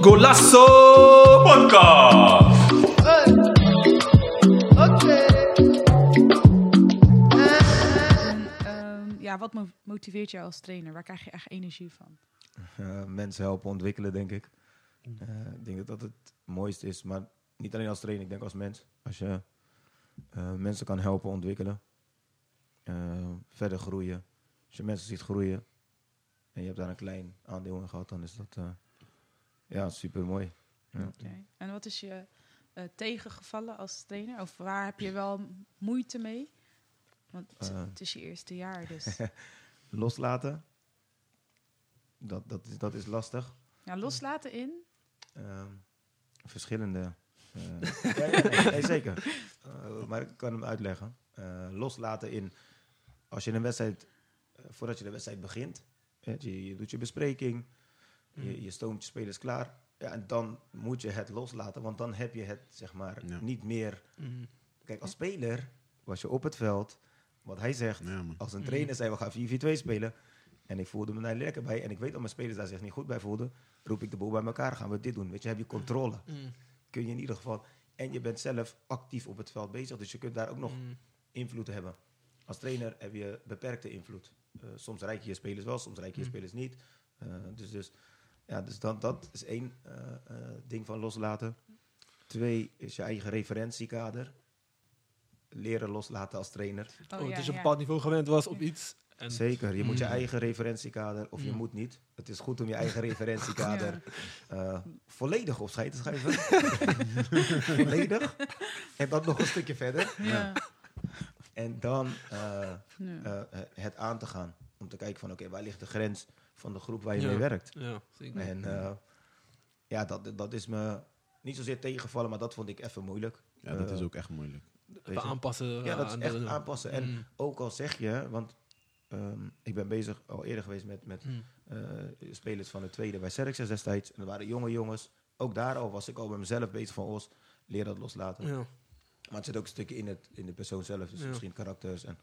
Golasso Podcast. En, ehm, ja, wat mo- motiveert jou als trainer? Waar krijg je echt energie van? Eh, mensen helpen ontwikkelen, denk ik. Eh, ik denk dat dat het mooiste is. Maar niet alleen als trainer, ik denk als mens. Als je eh, mensen kan helpen ontwikkelen, eh, verder groeien. Als je mensen ziet groeien en je hebt daar een klein aandeel in gehad, dan is dat eh, ja, super mooi. Ja. Oké. En wat is je eh, tegengevallen als trainer? Of waar heb je wel moeite mee? Want het- is je eerste jaar, dus Loslaten, dat, dat, is, dat is lastig. ja, loslaten in. Ehm, verschillende. ja, ja, nee, nee, zeker. Maar ik kan hem uitleggen. Loslaten in. Als je een wedstrijd. eh, voordat je de wedstrijd begint. hè, je, je doet je bespreking. Je, je stoomt je spelers klaar. Ja, en dan moet je het loslaten. Want dan heb je het zeg maar Ja. niet meer. Mhm. Kijk, als speler was je op het veld. Wat hij zegt. Ja. Als een trainer zei we gaan 4-4-2 spelen. En ik voelde me daar lekker bij. En ik weet dat mijn spelers daar zich niet goed bij voelden. Roep ik de boel bij elkaar. Gaan we dit doen. Weet je, heb je controle. Kun je in ieder geval. En je bent zelf actief op het veld bezig. Dus je kunt daar ook nog invloed hebben. Als trainer heb je beperkte invloed. Eh, soms rijk je je spelers wel, soms rijk je je spelers niet. Eh, dus dus, ja, dus dat, dat is één eh, eh, ding van loslaten. Twee is je eigen referentiekader. Leren loslaten als trainer. Oh, Oh, ja, dus je ja. op een bepaald niveau gewend was op iets. En Zeker, je moet je Mm. eigen referentiekader, of je Mm. moet niet. Het is goed om je eigen referentiekader eh, volledig opscheid te schrijven. volledig. En dan nog een stukje verder. Ja. En dan eh, eh, eh, het aan te gaan. Om te kijken van, oké, waar ligt de grens van de groep waar je Ja. mee werkt? Ja, zeker. En eh, ja, dat, dat is me niet zozeer tegengevallen, maar dat vond ik even moeilijk. Ja, dat is ook echt moeilijk. Even aanpassen. Ja, dat is aan echt de- aanpassen. En Mm. ook al zeg je, want ehm, ik ben bezig al eerder geweest met, met Mm. eh, spelers van de tweede bij Serxes destijds. En dat waren jonge jongens. Ook daar al was ik al bij mezelf bezig van, Os, leer dat loslaten. Ja. Maar het zit ook een stukje in, het, in de persoon zelf, dus Ja. misschien karakters. En,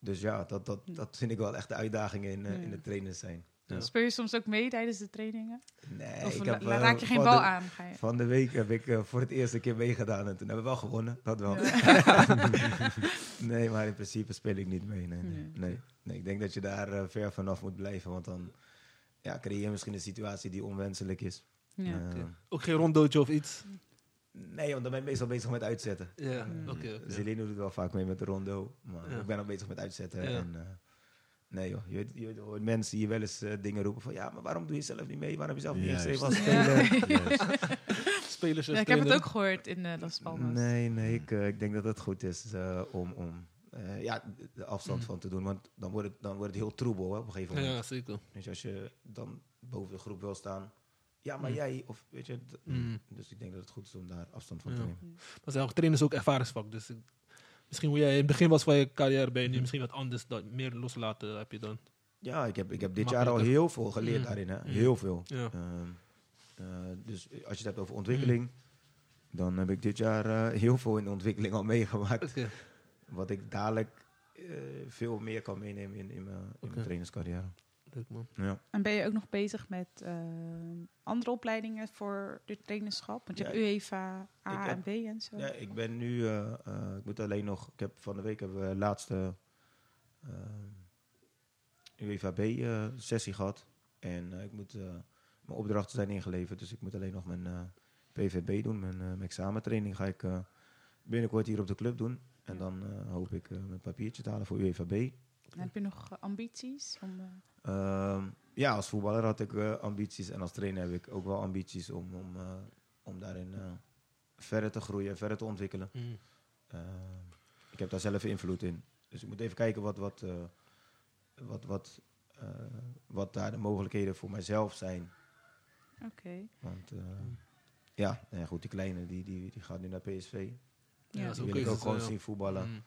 dus ja, dat, dat, dat vind ik wel echt de uitdagingen in, eh, in het trainen zijn. Ja. Speel je soms ook mee tijdens de trainingen? Nee, Of ik heb, eh, raak je geen bal de- aan? Ga je... Van de week heb ik eh, voor het eerst een keer meegedaan en toen hebben we wel gewonnen, dat wel. nee, maar in principe speel ik niet mee. Nee, nee. Nee. nee. nee ik denk dat je daar ver vanaf moet blijven, want dan ja, creëer je misschien een situatie die onwenselijk is. Ja. Eh, Ook geen rondootje of iets. Nee, want dan ben ik meestal bezig met uitzetten. Ja, Mm. oké. oké. Zelino doet wel vaak mee met de rondo, maar Ja. ik ben al bezig met uitzetten. Ja. En, eh, nee joh, je, hoort mensen die je wel eens eh, dingen roepen van ja, maar waarom doe je zelf niet mee? Waarom heb je zelf niet ingeschreven als Ja. speler? Spelers Ja, ik heb het ook gehoord in eh, Las Palmas. Nee, nee, ik, eh, ik denk dat het goed is eh, om, om eh, ja, de- de afstand Mm. van te doen. Want dan wordt het, dan wordt het heel troebel hè, op een gegeven moment. Ja, zeker. Dus als je dan boven de groep wil staan, ja, maar Mm. jij, of weet je. d- Mm. Dus ik denk dat het goed is om daar afstand van te nemen. Maar zijn ook trainers ook ervaringsvak. Dus ik- misschien hoe jij in het begin was van je carrière, ben je nu misschien wat anders. Dat meer loslaten heb je dan. Ja, ik heb, ik heb dit jaar al heel veel geleerd Mm. daarin. Hè? Mm. Heel veel. Ja. Ehm, eh, dus als je het hebt over ontwikkeling, dan heb ik dit jaar eh, heel veel in de ontwikkeling al meegemaakt. Wat ik dadelijk eh, veel meer kan meenemen in, in, mijn, in Oké. mijn trainerscarrière. Leuk man. Ja. En ben je ook nog bezig met eh, andere opleidingen voor de trainerschap? Want je Ja, hebt UEFA, A heb- en B en zo. Ja, ik ben nu, eh, eh, ik moet alleen nog, ik heb van de week hebben we de laatste uh, UEFA B-sessie gehad. En eh, ik moet, eh, mijn opdrachten zijn ingeleverd, dus ik moet alleen nog mijn eh, PVB doen. Mijn, eh, mijn examentraining ga ik eh, binnenkort hier op de club doen. En dan eh, hoop ik eh, mijn papiertje te halen voor UEFA B. En heb je nog eh, ambities? Om, eh, Ehm, ja, als voetballer had ik eh, ambities en als trainer heb ik ook wel ambities om, om, eh, om daarin eh, verder te groeien, verder te ontwikkelen. Mm. Eh, ik heb daar zelf invloed in. Dus ik moet even kijken wat, wat, eh, wat, wat, eh, wat daar de mogelijkheden voor mijzelf zijn. Oké. Want eh, ja, nou ja, goed, die kleine die, die, die gaat nu naar PSV. Ja. dat is Die ook wil ik ook gewoon zien voetballen. Mm.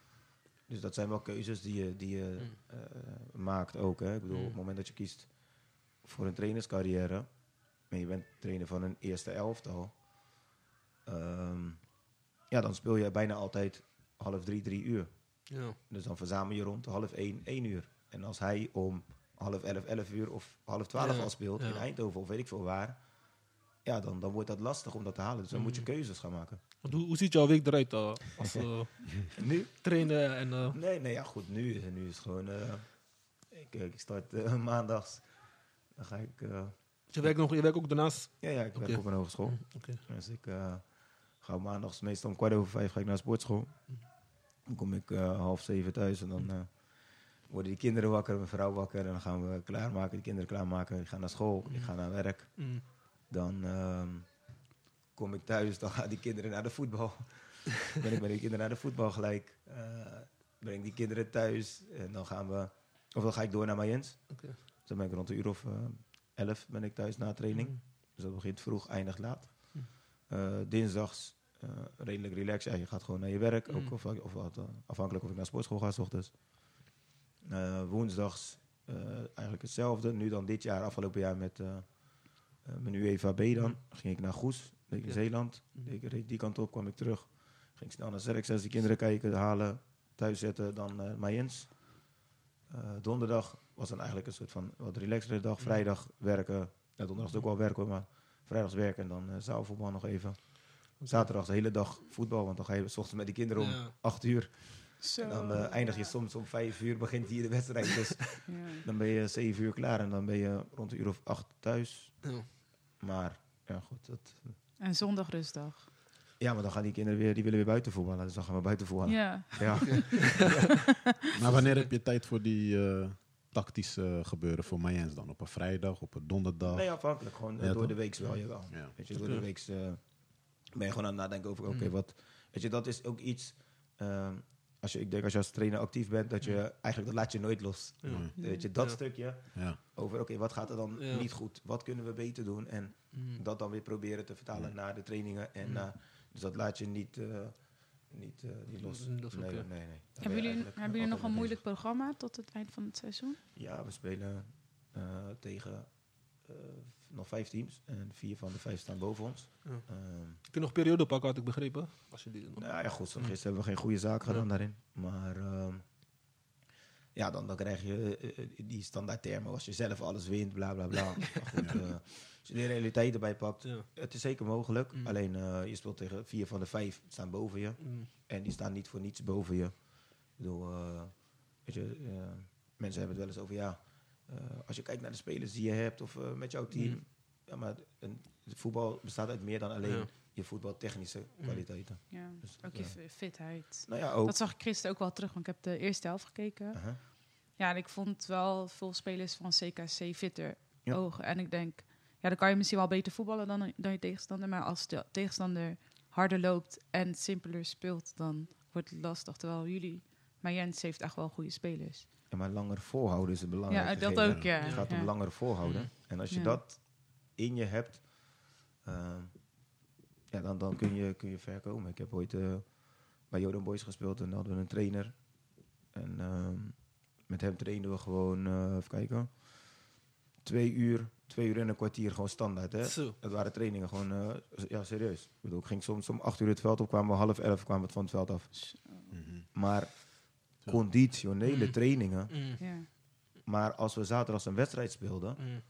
Dus dat zijn wel keuzes die je, die je Mm. eh, maakt ook. Hè. Ik bedoel, op het Mm. moment dat je kiest voor een trainerscarrière... en je bent trainer van een eerste elftal... ehm, ja, dan speel je bijna altijd half drie, drie uur. Ja. Dus dan verzamel je rond half één, één uur. En als hij om half elf, elf uur of half twaalf Ja, al speelt ja. in Eindhoven of weet ik veel waar, ja, dan, dan wordt dat lastig om dat te halen. Dus dan moet je Mm. keuzes gaan maken. Want Hoe, hoe ziet jouw week eruit eh, als eh, nu? trainen en... eh, Nee, nee, ja, goed. Nu, nu is het gewoon. ik, ik start maandags. Dan ga ik. eh, je, werkt nog, je werkt ook daarnaast? ja, ja, ik werk Oké. op een hogeschool. Oké. Dus ik ga maandags meestal om kwart over vijf ga ik naar sportschool. Dan kom ik half zeven thuis en dan worden die kinderen wakker, mijn vrouw wakker. En dan gaan we klaarmaken, die kinderen klaarmaken. Ik ga naar school, ik ga naar werk. Mm. Dan ehm, kom ik thuis, dan gaan die kinderen naar de voetbal. ben ik met die kinderen naar de voetbal gelijk. Eh, breng die kinderen thuis en dan gaan we... Of dan ga ik door naar Mayens. Oké. Dus dan ben ik rond een uur of eh, elf ben ik thuis na training. Mm. Dus dat begint vroeg, eindigt laat. Hm. Eh, dinsdags redelijk relaxed. Ja, je gaat gewoon naar je werk. Mm. Ook of, of eh, afhankelijk of ik naar sportschool ga s ochtends. Woensdags eigenlijk hetzelfde. Nu dan dit jaar, afgelopen jaar met mijn UEFA B dan. Ging ik naar Goes, deed ik in. Zeeland. Deed ik reed die kant op, kwam ik terug. Ging snel naar Zerk, die kinderen kijken, halen, thuis zetten. Dan eh Mayens. Eh, donderdag was dan eigenlijk een soort van wat relaxtere dag. Mm. Vrijdag werken. Ja, donderdag is ook wel werken, maar vrijdags werken en dan eh, zaalvoetbal nog even. Zaterdag de hele dag voetbal, want dan ga je s ochtends met die kinderen om Ja. 8 uur. Zo. En dan eh, eindig je soms om 5 uur, begint hier de wedstrijd. Dus Ja. dan ben je 7 uur klaar en dan ben je rond een uur of 8 thuis. Maar ja, goed. Dat, En zondag rustdag. ja, maar dan gaan die kinderen weer, die willen weer buiten voetballen. Dus dan gaan we buiten voetballen. Ja. Ja. Maar wanneer heb je tijd voor die eh, tactische gebeuren voor Mayens dan? Op een vrijdag, op een donderdag? Nee, afhankelijk. Gewoon Ja, door de week wel, jawel. Ja. Weet je, door de week eh, ben je gewoon aan het nadenken over, oké, Mm. wat... Weet je, dat is ook iets... als je, ik denk als je als trainer actief bent, dat je eigenlijk, dat laat je nooit los. Ja. Mm. Weet je, dat Ja. stukje Ja. over, oké, wat gaat er dan Ja. niet goed? Wat kunnen we beter doen? En Mm. dat dan weer proberen te vertalen naar de trainingen. En, Mm. dus dat laat je niet, eh, niet, eh, niet los. Mm, dat nee, nee, nee. Ben Hebben jullie, hebben jullie nog een moeilijk programma tot het eind van het seizoen? Ja, we spelen eh, tegen eh, nog vijf teams. En vier van de vijf staan boven ons. Ja. Ehm, Kun je nog periode pakken, had ik begrepen? Als je die nog... nou ja, goed. Mm. Gisteren hebben we geen goede zaak gedaan Ja. daarin. Maar ehm, ja, dan, dan krijg je eh, eh, die standaard termen. Als je zelf alles wint, bla bla bla. goed, als je de realiteit erbij pakt. Ja. Het is zeker mogelijk. Mm. Alleen je speelt tegen vier van de vijf staan boven je. Mm. En die staan niet voor niets boven je. Ik bedoel, weet je, mensen hebben het wel eens over, ja, als je kijkt naar de spelers die je hebt of eh, met jouw team. Mm. Ja, maar een, voetbal bestaat uit meer dan alleen Ja. je voetbaltechnische Mm. kwaliteiten. Ja, Dus, ook je ja. fi- fitheid. Nou ja, ook. Dat zag ik gisteren ook wel terug, want ik heb de eerste helft gekeken. Aha. Ja, en ik vond wel veel spelers van CKC fitter Ja. ogen. En ik denk, ja, dan kan je misschien wel beter voetballen dan, dan je tegenstander. Maar als de tegenstander harder loopt en simpeler speelt, dan wordt het lastig. Terwijl jullie, maar Jens heeft echt wel goede spelers. Ja, maar langer volhouden is het belangrijk. Ja, dat gegeven. ook, ja. Het gaat Ja. om langer volhouden. Mhm. En als je Ja. dat in je hebt, ehm, ja, dan, dan kun, je, kun je ver komen. Ik heb ooit eh, bij Jordan Boys gespeeld en dan hadden we een trainer. En ehm, met hem trainden we gewoon, eh, even kijken, twee uur, twee uur en een kwartier gewoon standaard. Hè? Zo. Het waren trainingen gewoon, eh, ja serieus. Ik bedoel, ik ging soms om acht uur het veld op, kwamen we half elf kwamen we van het veld af. Maar. Conditionele Mm. trainingen, Mm. Ja, maar als we zaterdag een wedstrijd speelden, Mm.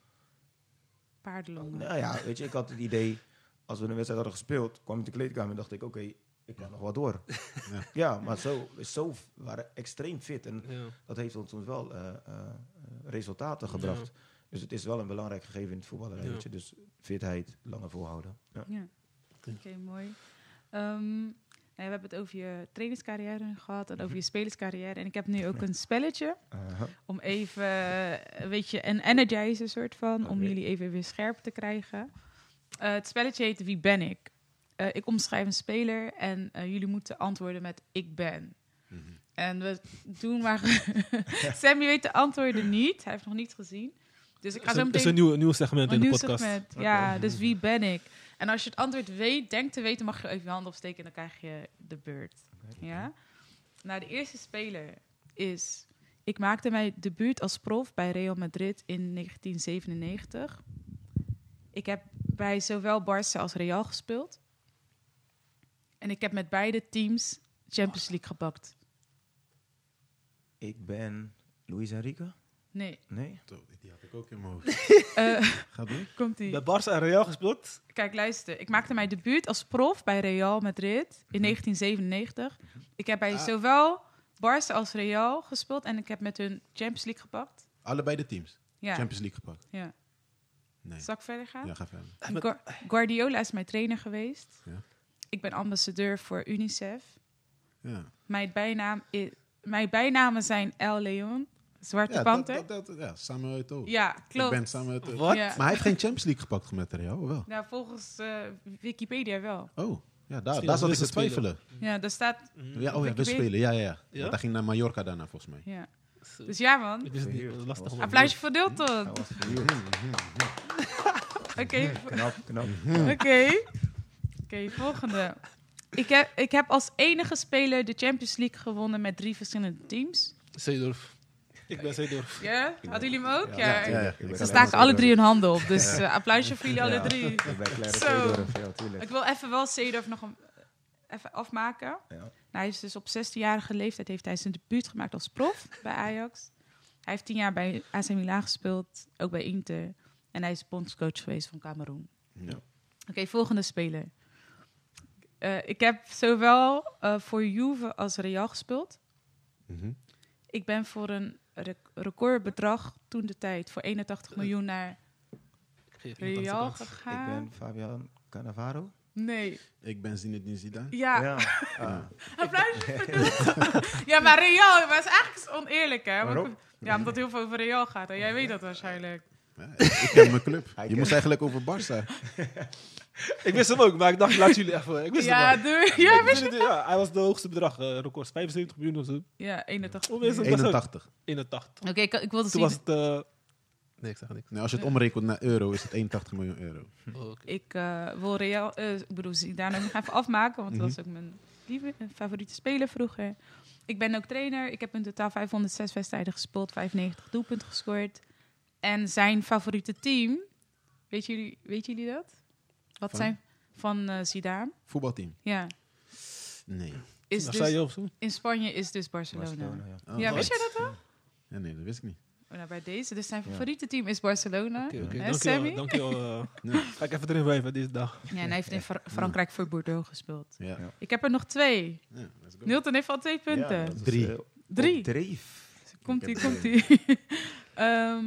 nou ja, weet je, ik had het idee, als we een wedstrijd hadden gespeeld, kwam ik de kleedkamer en dacht ik, oké, ik kan nog wel door. Ja. Ja, maar zo, zo waren extreem fit en Ja. dat heeft ons soms wel eh, eh, resultaten gebracht. Dus het is wel een belangrijk gegeven in het voetballen, Ja. weet je. Dus fitheid, langer volhouden. Ja. Ja, Oké. mooi. Ehm, we hebben het over je trainingscarrière gehad en over je spelerscarrière. En ik heb nu ook een spelletje om even, eh, weet je, een energizer soort van, om jullie even weer scherp te krijgen. Eh, het spelletje heet Wie ben ik? Eh, ik omschrijf een speler en eh, jullie moeten antwoorden met ik ben. Mhm. En we doen maar... Sammy weet de antwoorden niet. Hij heeft nog niet gezien. Dus ik ga is, zo een, is meteen... een nieuw, nieuw segment een in de podcast. segment. Ja, dus wie ben ik? En als je het antwoord weet, denkt te weten, mag je even je hand opsteken en dan krijg je de beurt. Ja? Nou, de eerste speler is... Ik maakte mijn debuut als prof bij Real Madrid in 1997. Ik heb bij zowel Barça als Real gespeeld. En ik heb met beide teams Champions League gepakt. Ik ben Luis Enrique. Nee. Nee? Die had ik ook in mijn hoofd. Eh, Ga door. komt ie. Bij Barça en Real gespeeld. Kijk, luister. Ik maakte mijn debuut als prof bij Real Madrid in 1997. Ik heb bij Ah. zowel Barça als Real gespeeld en ik heb met hun Champions League gepakt. Allebei de teams. Ja. Champions League gepakt. ja. Nee. Zal ik verder gaan? Ja, ga verder. Gua- Guardiola is mijn trainer geweest. Ja. Ik ben ambassadeur voor UNICEF. Ja. Mijn, bijnaam is, mijn bijnamen zijn El Leon, Zwarte Ja, Panter. dat, dat, dat- ja, Samuel Eto'o. ja, klopt. Ik ben Samuel Eto'o. Wat? Ja. Maar hij heeft geen Champions League gepakt met Real, of wel? Nou, volgens eh, Wikipedia wel. Oh, ja, daar, daar zat ik te twijfelen. Ja, daar staat... Ja, oh ja, we spelen. Ja, ja, ja. Ja? Want hij ging naar Mallorca daarna, volgens mij. Ja. Dus ja, man. Ik wist het niet. Dat lastig. Applausje voor Dilton. Oké, Knap, knap. oké. Oké, volgende. Ik heb, ik heb als enige speler de Champions League gewonnen met drie verschillende teams. Zeedorf. Ik ben Zeedorf. Ja? Hadden jullie hem ook? Ja. Ja, ja, ja. Ik ben Ze staken alle drie hun handen op. Dus eh, applausje voor jullie alle drie. Ik ben Clarence Zo. Seedorf, ja, tuurlijk. Ik wil even wel Seedorf nog een, even afmaken. Ja. Nou, hij is dus op 16-jarige leeftijd heeft hij zijn debuut gemaakt als prof bij Ajax. Hij heeft tien jaar bij AC Milan gespeeld, ook bij Inter. En hij is bondscoach geweest van Cameroen. Ja. Oké, volgende speler. Eh, ik heb zowel eh, voor Juve als Real gespeeld. Mhm. Ik ben voor een recordbedrag toen de tijd voor 81 miljoen naar Real kans. Ik gegaan. ben Fabian Cannavaro. Nee. Ik ben Zinedine Zidane. Ja, Ja. Ah. Ja, maar Real, is eigenlijk oneerlijk, hè? Want- Waarom? Ja, omdat het heel veel over Real gaat. En jij weet dat waarschijnlijk. Ja, ik, ken mijn club. Je moest eigenlijk over Barça. Ik wist hem ook, maar ik dacht, laat jullie even. Ik wist Ja, hem ja, wist het, ja, hij was de hoogste bedrag, eh record 75 miljoen of zo. ja, 81. Hoe is het? 81. 81. Oké, ik, ik wilde Toen zien. was het... eh, Nee, ik zeg niks. Nou, als je het omrekent naar euro, is het 81 miljoen euro. Oh, oké. Ik eh, wil Real, eh, ik bedoel, Zidane ook nog even afmaken, want dat was ook mijn lieve, favoriete speler vroeger. Ik ben ook trainer. Ik heb in totaal 506 wedstrijden gespeeld, 95 doelpunten gescoord. En zijn favoriete team, weet jullie, weet jullie dat? Wat Van? zijn van eh Zidane? Voetbalteam? Ja, Nee. is dus, of zo? in Spanje is dus Barcelona. Barcelona, ja. Oh, Ja, wist jij dat wel? Ja, nee, dat wist ik niet. Oh, nou, bij deze, dus zijn Ja. favoriete team is Barcelona. Oké, oké. Hè, Dankjewel. Ga ik even erin blijven deze dag. Ja, en hij heeft in Fra- Frankrijk voor Bordeaux gespeeld. Ja. Ja. Ik heb er nog twee. Ja. Nilton heeft al twee punten. Drie. eh, Drie. op Dreef. Komt ie, Ik heb komt ie. Ehm,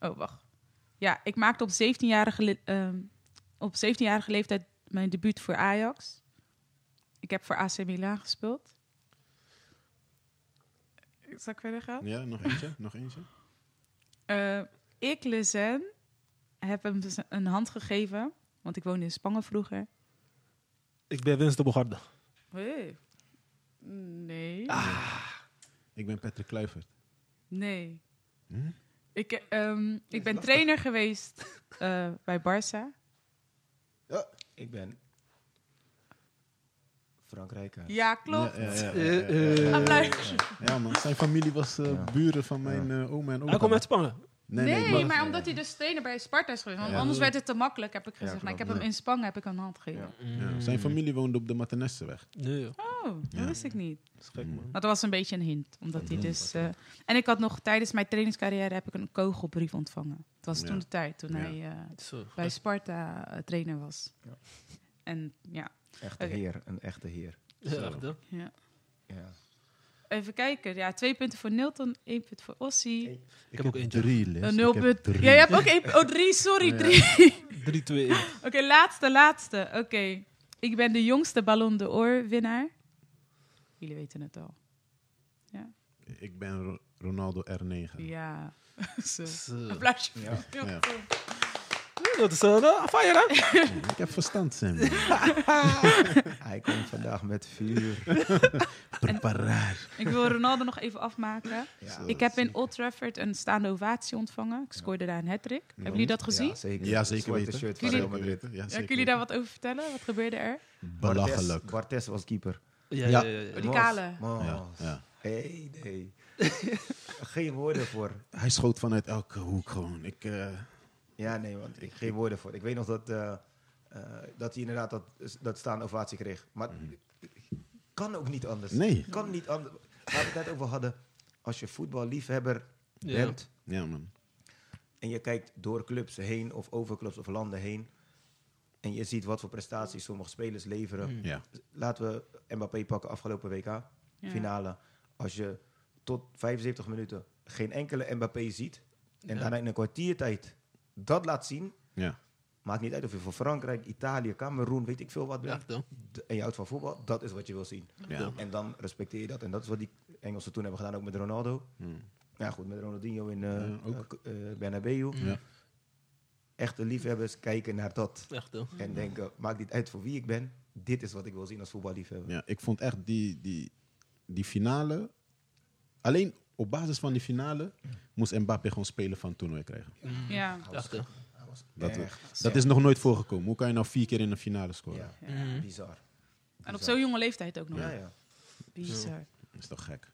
oh, wacht. Ja, ik maakte op 17-jarige le- ehm, op 17-jarige leeftijd mijn debuut voor Ajax. Ik heb voor AC Milan gespeeld. Zal ik verder gaan? Ja, nog eentje. Nog eentje. Eh, ik, Lezen, heb hem dus een hand gegeven. Want ik woonde in Spangen vroeger. Ik ben Winston de Bogarde. Hey. Nee. Ik ben Patrick Kluivert. Nee. Hm? Ik, ehm, ik ben trainer geweest eh, bij Barça. Ik ben Frank Rijkaard. Ja, klopt. Ja, ja, ja, ja, Eh, ja, ja, ja, ja. Ja, man. Zijn familie was eh, Ja. buren van mijn eh, oma en opa. Hij komt uit Spangen. Nee, maar, omdat hij dus trainer bij Sparta is geweest. Want Ja. anders werd het te makkelijk, heb ik gezegd. nou, ik heb ja. hem in Spangen heb ik een hand gegeven. Ja. Ja, zijn familie woonde op de Maternesseweg. Nee, joh. Oh, dat Ja. wist ik niet. Dat is gek, man. Maar dat was een beetje een hint. Omdat hij Ja, dus... eh, en ik had nog tijdens mijn trainingscarrière heb ik een kogelbrief ontvangen. Het was Ja. toen de tijd, toen Ja. hij eh, bij Sparta eh, trainer was. Ja. En ja, Echte heer, een echte heer. Ja, ja. Ja. Even kijken. Ja, twee punten voor Nilton, één punt voor Ossie. Ik heb ook eentje. Drie. Een nul punt. drie. Ja, je hebt ook één... Oh, drie, sorry, Ja. drie. 3, 2, 1. Oké, laatste, laatste. Oké. Ik ben de jongste Ballon d'Or winnaar. Jullie weten het al. Ik ben Ro- Ronaldo R9. Ja. Zo. Zo. Applausje. Ja. Ja. Dat is uh, fire, hè? Ik heb verstand, Sam. Hij komt vandaag met vuur. Preparaar. Ik wil Ronaldo nog even afmaken. Ja. Ik heb in Old Trafford een staande ovatie ontvangen. Ik scoorde daar een hat-trick. Hebben jullie dat gezien? Ja, zeker. Ja, zeker weten. shirt van Jullie- Real Madrid. Ja, Ja, zeker kunnen jullie daar wat over vertellen? Wat gebeurde er? Belachelijk. Bartes, Bartes was keeper. Ja, Ja. ja, ja. ja. Die Mos, kale. Mos. Ja, ja. Hey, nee. Geen woorden voor. Hij schoot vanuit elke hoek gewoon. Ik, eh, Ja, nee, want ik geen woorden voor. Ik weet nog dat, eh, eh, dat hij inderdaad dat, dat staande ovatie kreeg. Maar kan ook niet anders. nee. Kan niet anders. Waar we het net over hadden. als je voetballiefhebber Ja. bent Ja, man. en je kijkt door clubs heen of over clubs of landen heen en je ziet wat voor prestaties sommige spelers leveren. Mm. Ja. Laten we Mbappé pakken afgelopen WK, Ja. finale. Als je tot 75 minuten geen enkele Mbappé ziet en Ja. daarna in een kwartiertijd dat laat zien, Ja. maakt niet uit of je voor Frankrijk, Italië, Cameroen, weet ik veel wat bent. En je houdt van voetbal, dat is wat je wil zien. Ja. En dan respecteer je dat. En dat is wat die Engelsen toen hebben gedaan, ook met Ronaldo. Mm. Ja, goed, met Ronaldinho in eh Ja, ook. eh, Bernabeu. Ja. Echte liefhebbers kijken naar dat. Echt. En denken, maakt niet uit voor wie ik ben. Dit is wat ik wil zien als voetballiefhebber. Ja, ik vond echt die, die, die finale. Alleen op basis van die finale moest Mbappé gewoon spelen van het toernooi krijgen. Ja. Dat, dat is nog nooit voorgekomen. Hoe kan je nou vier keer in een finale scoren? ja, bizar. En op zo'n jonge leeftijd ook nog. Ja, ja. Bizar. Dat is toch gek?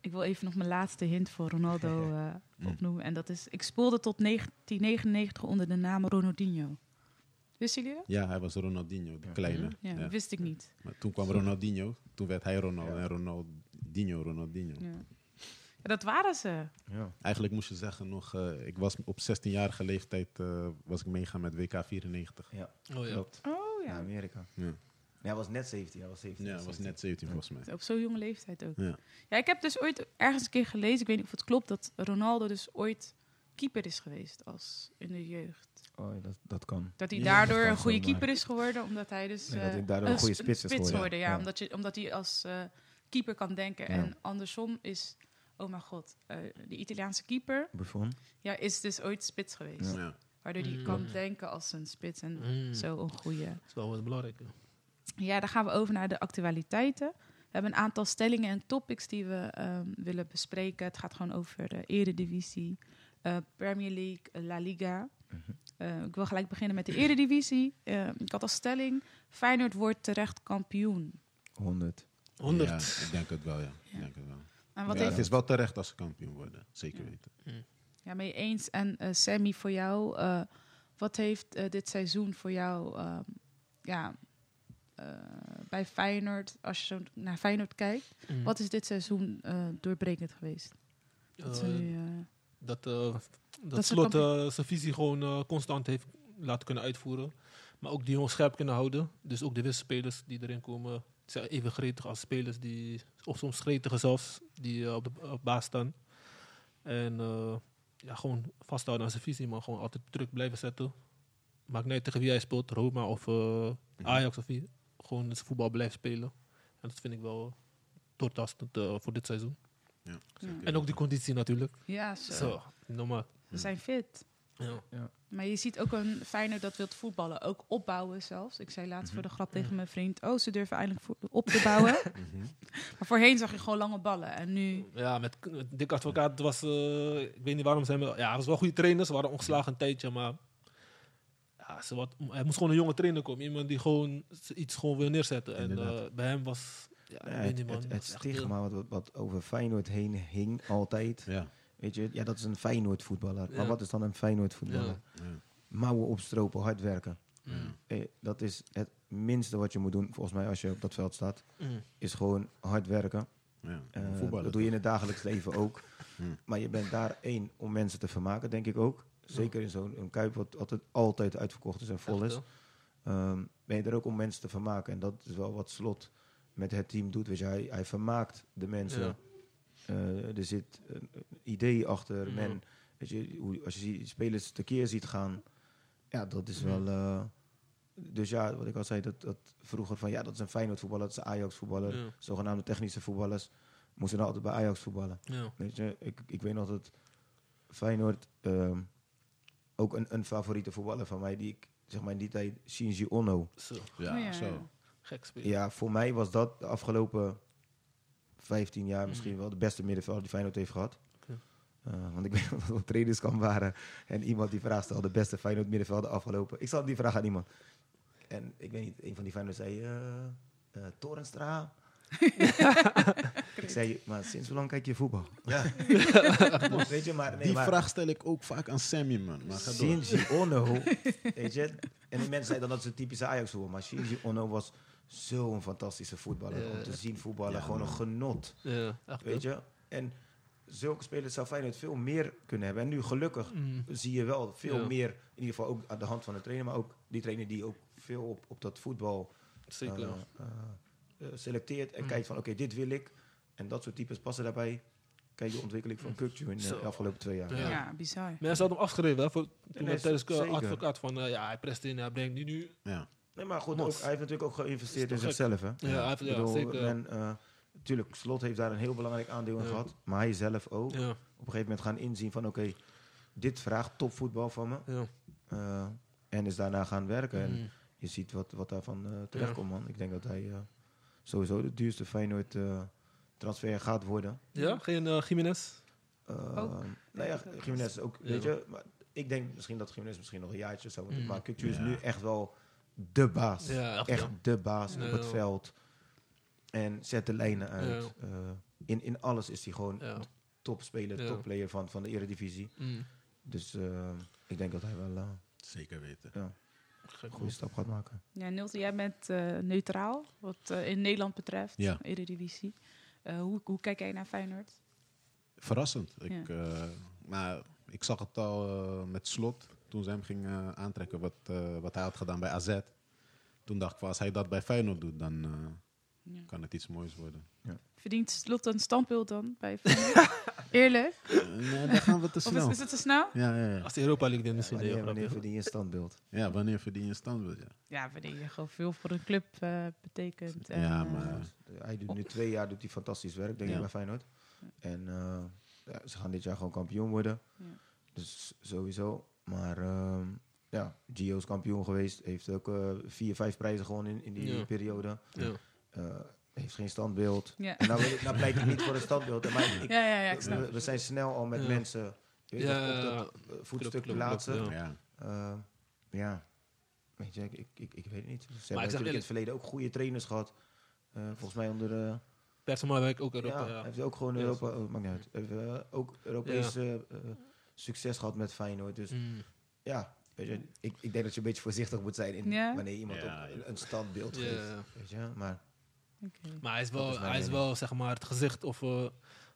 Ik wil even nog mijn laatste hint voor Ronaldo eh, Mm. opnoemen. En dat is, ik speelde tot 1999 onder de naam Ronaldinho. Wisten jullie dat? Ja, hij was Ronaldinho, de kleine. Ja, Ja. wist ik niet. Maar toen kwam Ronaldinho, toen werd hij Ronaldo Ja. en Ronaldinho, Ronaldinho. Dat waren ze. ja. Eigenlijk moest je zeggen nog, eh, ik was op 16-jarige leeftijd eh, was ik meegaan met WK 94. ja. Oh ja. Klopt. Oh ja. Amerika. Ja, Nee, hij was net 17. Hij was 17. ja was net 17 volgens mij. Op zo'n jonge leeftijd ook. Ja. Ja, ik heb dus ooit ergens een keer gelezen, ik weet niet of het klopt, dat Ronaldo dus ooit keeper is geweest als in de jeugd. Oh, dat, dat kan. Dat hij Ja, daardoor dat kan een goede keeper is geworden, omdat hij dus... Nee, dat eh, hij daardoor een goede sp- spits is geworden. ja. Ja. Omdat, je, omdat hij als eh, keeper kan denken. Ja. En andersom is, oh mijn god, eh de Italiaanse keeper Buffon. ja, is dus ooit spits geweest. Ja. Waardoor hij Mm. kan denken als een spits en Mm. zo een goede... Dat is wel wat belangrijk. Ja, dan gaan we over naar de actualiteiten. We hebben een aantal stellingen en topics die we ehm, willen bespreken. Het gaat gewoon over de Eredivisie, eh, Premier League, eh, La Liga. Mhm. Eh, ik wil gelijk beginnen met de Eredivisie. Eh, ik had als stelling, Feyenoord wordt terecht kampioen. 100. 100. Ja, ik denk het wel, ja. Ja. Ik denk het wel. En wat ja, heeft het is wel terecht als ze kampioen worden, zeker Ja. weten. ja, mee eens? En eh, Sammy, voor jou, eh, wat heeft eh, dit seizoen voor jou ehm, ja, eh, bij Feyenoord, als je zo naar Feyenoord kijkt, Mm. wat is dit seizoen eh, doorbrekend geweest? Dat ze Eh, nu, dat, dat, Dat Slot eh, zijn visie gewoon eh, constant heeft laten kunnen uitvoeren. Maar ook die jongens scherp kunnen houden. Dus ook de wisselspelers die erin komen zijn even gretig als spelers die, of soms gretiger zelfs, die eh, op de op baas staan. En eh, ja, gewoon vasthouden aan zijn visie, maar gewoon altijd druk blijven zetten. Maakt niet uit tegen wie hij speelt, Roma of eh, Ajax of wie. Gewoon zijn voetbal blijven spelen. En dat vind ik wel doortastend eh, voor dit seizoen. Ja, Ja. En ook die conditie natuurlijk. Ja, zo. Zo, normaal. Ze zijn fit. Ja. Maar je ziet ook een Feyenoord dat wilt voetballen. Ook opbouwen zelfs. Ik zei laatst voor de grap tegen mijn vriend... Oh, ze durven eindelijk op te bouwen. Mhm. maar voorheen zag je gewoon lange ballen. En nu... Ja, met, met Dick Advocaat was... eh, ik weet niet waarom zijn we... Ja, hij was wel goede trainer. Ze waren ongeslagen een tijdje, maar... Ja, ze wat, hij moest gewoon een jonge trainer komen. Iemand die gewoon iets gewoon wil neerzetten. En eh, bij hem was... Ja, Ja, ik weet het, niet, man. het, het stigma wat, wat, wat over Feyenoord heen hing altijd. Ja. Weet je, ja, dat is een Feyenoord voetballer. Ja. Maar wat is dan een Feyenoord voetballer? Ja. Ja. Mouwen opstropen, hard werken. Eh, dat is het minste wat je moet doen, volgens mij, als je op dat veld staat. mm, Is gewoon hard werken. Ja. Voetballen. dat doe je in het dagelijks leven ook. Maar je bent daar één om mensen te vermaken, denk ik ook. Zeker in zo'n een kuip wat altijd, altijd uitverkocht is en vol echt, is. Ehm, ben je er ook om mensen te vermaken. En dat is wel wat Slot met het team doet. Weet je, hij, hij vermaakt de mensen. Eh, er zit een een idee achter. Ja. Men, weet je, hoe, als je die spelers tekeer ziet gaan, ja, dat is Ja. wel. eh, dus ja, wat ik al zei, dat, dat vroeger van ja, dat is een Feyenoord voetballer, dat is een Ajax voetballer. Ja. Zogenaamde technische voetballers moesten dan altijd bij Ajax voetballen. Ja. Weet je, ik, ik weet nog dat Feyenoord ehm, ook een, een favoriete voetballer van mij, die ik zeg maar in die tijd, Shinji Ono. Zo, Ja, Oh ja. zo. gek spelen. Ja, voor mij was dat de afgelopen 15 jaar misschien wel de beste middenvelder die Feyenoord heeft gehad. Eh, want ik weet dat we op trainingskamp waren en iemand die vraag stelde, de beste Feyenoord middenvelder afgelopen. Ik stelde die vraag aan iemand. En ik weet niet, een van die Feyenoord zei, eh eh, Torenstra. ik zei, maar sinds hoe lang kijk je voetbal? Ja. weet je, maar, nee, Die maar vraag stel ik ook vaak aan Sammy, man. Maar ga door. Shinji Ono, weet je. En die mensen zeiden dan dat ze een typische Ajax voetbal, maar Shinji Ono was zo'n fantastische voetballer. Om te zien voetballen, Ja, gewoon een genot. Ja, echt, Weet je? En zulke spelers zou Feyenoord veel meer kunnen hebben. En nu gelukkig Mm. zie je wel veel Ja. meer, in ieder geval ook aan de hand van de trainer, maar ook die trainer die ook veel op, op dat voetbal eh, eh, eh, selecteert en Mm. kijkt van oké, dit wil ik. En dat soort types passen daarbij. Kijk de ontwikkeling van Kukcu in de afgelopen twee jaar. Ja. Ja, bizar. Mensen hadden hem afgeschreven hè, voor, toen nee, hij tijdens advocaat van eh, ja, hij presteert, hij brengt die nu. Ja. Nee, maar goed, ook, hij heeft natuurlijk ook geïnvesteerd in zichzelf. Hè? Ja, hij heeft- ja, bedoel, zeker. men, eh, natuurlijk, Slot heeft daar een heel belangrijk aandeel in Ja. gehad. Maar hij zelf ook. Ja, Op een gegeven moment gaan inzien van oké, dit vraagt topvoetbal van me. ja. Eh, en is daarna gaan werken. En Mm. je ziet wat, wat daarvan eh terechtkomt, man. Ik denk dat hij eh, sowieso de duurste Feyenoord eh, transfer gaat worden. ja, geen eh Jiménez. Eh, Ook. Nou ja. Jiménez ook, Ja. weet je. Maar ik denk misschien dat Jiménez misschien nog een jaartje zou moeten. Mm. Maar Kukcu is nu echt wel de baas. Ja, echt, echt ja. de baas Ja. op het veld. En zet de lijnen uit. Ja. Eh, in, in alles is hij gewoon Ja. topspeler, Ja. topplayer van, van de Eredivisie. Mm. Dus eh, ik denk dat hij wel eh, Zeker weten. ja, goede stap gaat maken. Ja, jij bent eh, neutraal, wat in Nederland betreft, Ja. Eredivisie. Eh, hoe, hoe kijk jij naar Feyenoord? Verrassend. Ik, Ja. eh, maar ik zag het al met slot toen ze hem ging eh, aantrekken wat, eh, wat hij had gedaan bij AZ. Toen dacht ik van als hij dat bij Feyenoord doet, dan eh, Ja. kan het iets moois worden. Verdient Slot een standbeeld dan bij Feyenoord? Eerlijk? Nee, dan gaan we te Of is, snel. is het te snel? Ja, ja, ja. Als de Europa League wint, misschien. Wanneer, nee, wanneer verdien je een standbeeld? ja, wanneer verdien je een standbeeld? Ja. Ja, wanneer je gewoon veel voor een club eh, betekent. En, Ja, maar- Hij doet nu twee jaar doet hij fantastisch werk, denk Ja. ik, bij Feyenoord. En eh, ja, ze gaan dit jaar gewoon kampioen worden. Ja. Dus sowieso. Maar ehm, ja, Gio is kampioen geweest. Heeft ook eh, vier, vijf prijzen gewonnen in, in die Ja. periode. Ja. Eh, heeft geen standbeeld. ja. En nou, wil ik- nou pleit ik niet voor een standbeeld. Maar ik, ja, ja, ja, ik snap. we, we zijn snel al met Ja. mensen je weet op dat voetstuk plaatsen. Ja. Eh, ja, weet je, ik, ik, ik, ik weet het niet. Ze hebben natuurlijk in het verleden ook goede trainers gehad. Eh, volgens mij onder... eh, Persema werkt ook Europa. ja, heeft ook gewoon Europa, oh, maakt niet uit. Heeft, ook Europees eh, succes gehad met Feyenoord. Dus Mm. ja, weet je, ik, ik denk dat je een beetje voorzichtig moet zijn in wanneer iemand Ja, ja. een, een standbeeld geeft. Weet je, maar Oké. Maar hij is wel, is hij is wel zeg maar, het gezicht of eh,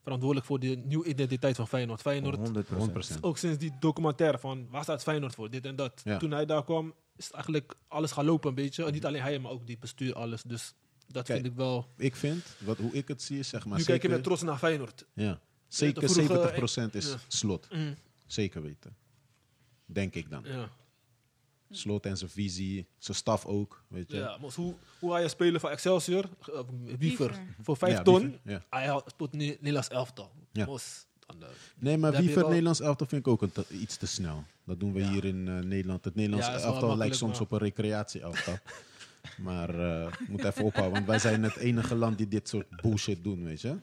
verantwoordelijk voor de nieuwe identiteit van Feyenoord. Feyenoord, 100 100%. ook sinds die documentaire van waar staat Feyenoord voor, dit en dat. Ja. Toen hij daar kwam, is het eigenlijk alles gaan lopen een beetje. En niet alleen hij, maar ook die bestuur, alles. Dus dat Kijk, vind ik wel. Ik vind, wat, hoe ik het zie, is zeg maar nu kijk je zeker, met trots naar Feyenoord. ja, zeker vroeger- 70% is ja. slot. Mm, Zeker weten. Denk ik dan. ja. Slot en zijn visie, zijn staf ook. Weet je. Ja, maar hoe, hoe hij spelen voor Excelsior, uh, Wiever, Wiever. voor 5 Ja, ton, Wiever, ja. hij had tot Ne- Nederlands elftal. Ja. Mos, dan, eh, Nee, maar Daar heb wie je voor het wel- Nederlands elftal vind ik ook een te- iets te snel. Dat doen we Ja. hier in eh, Nederland. Het Nederlands elftal lijkt soms maar- op een recreatie elftal. maar eh moet even ophouden, want wij zijn het enige land die dit soort bullshit doen, weet je.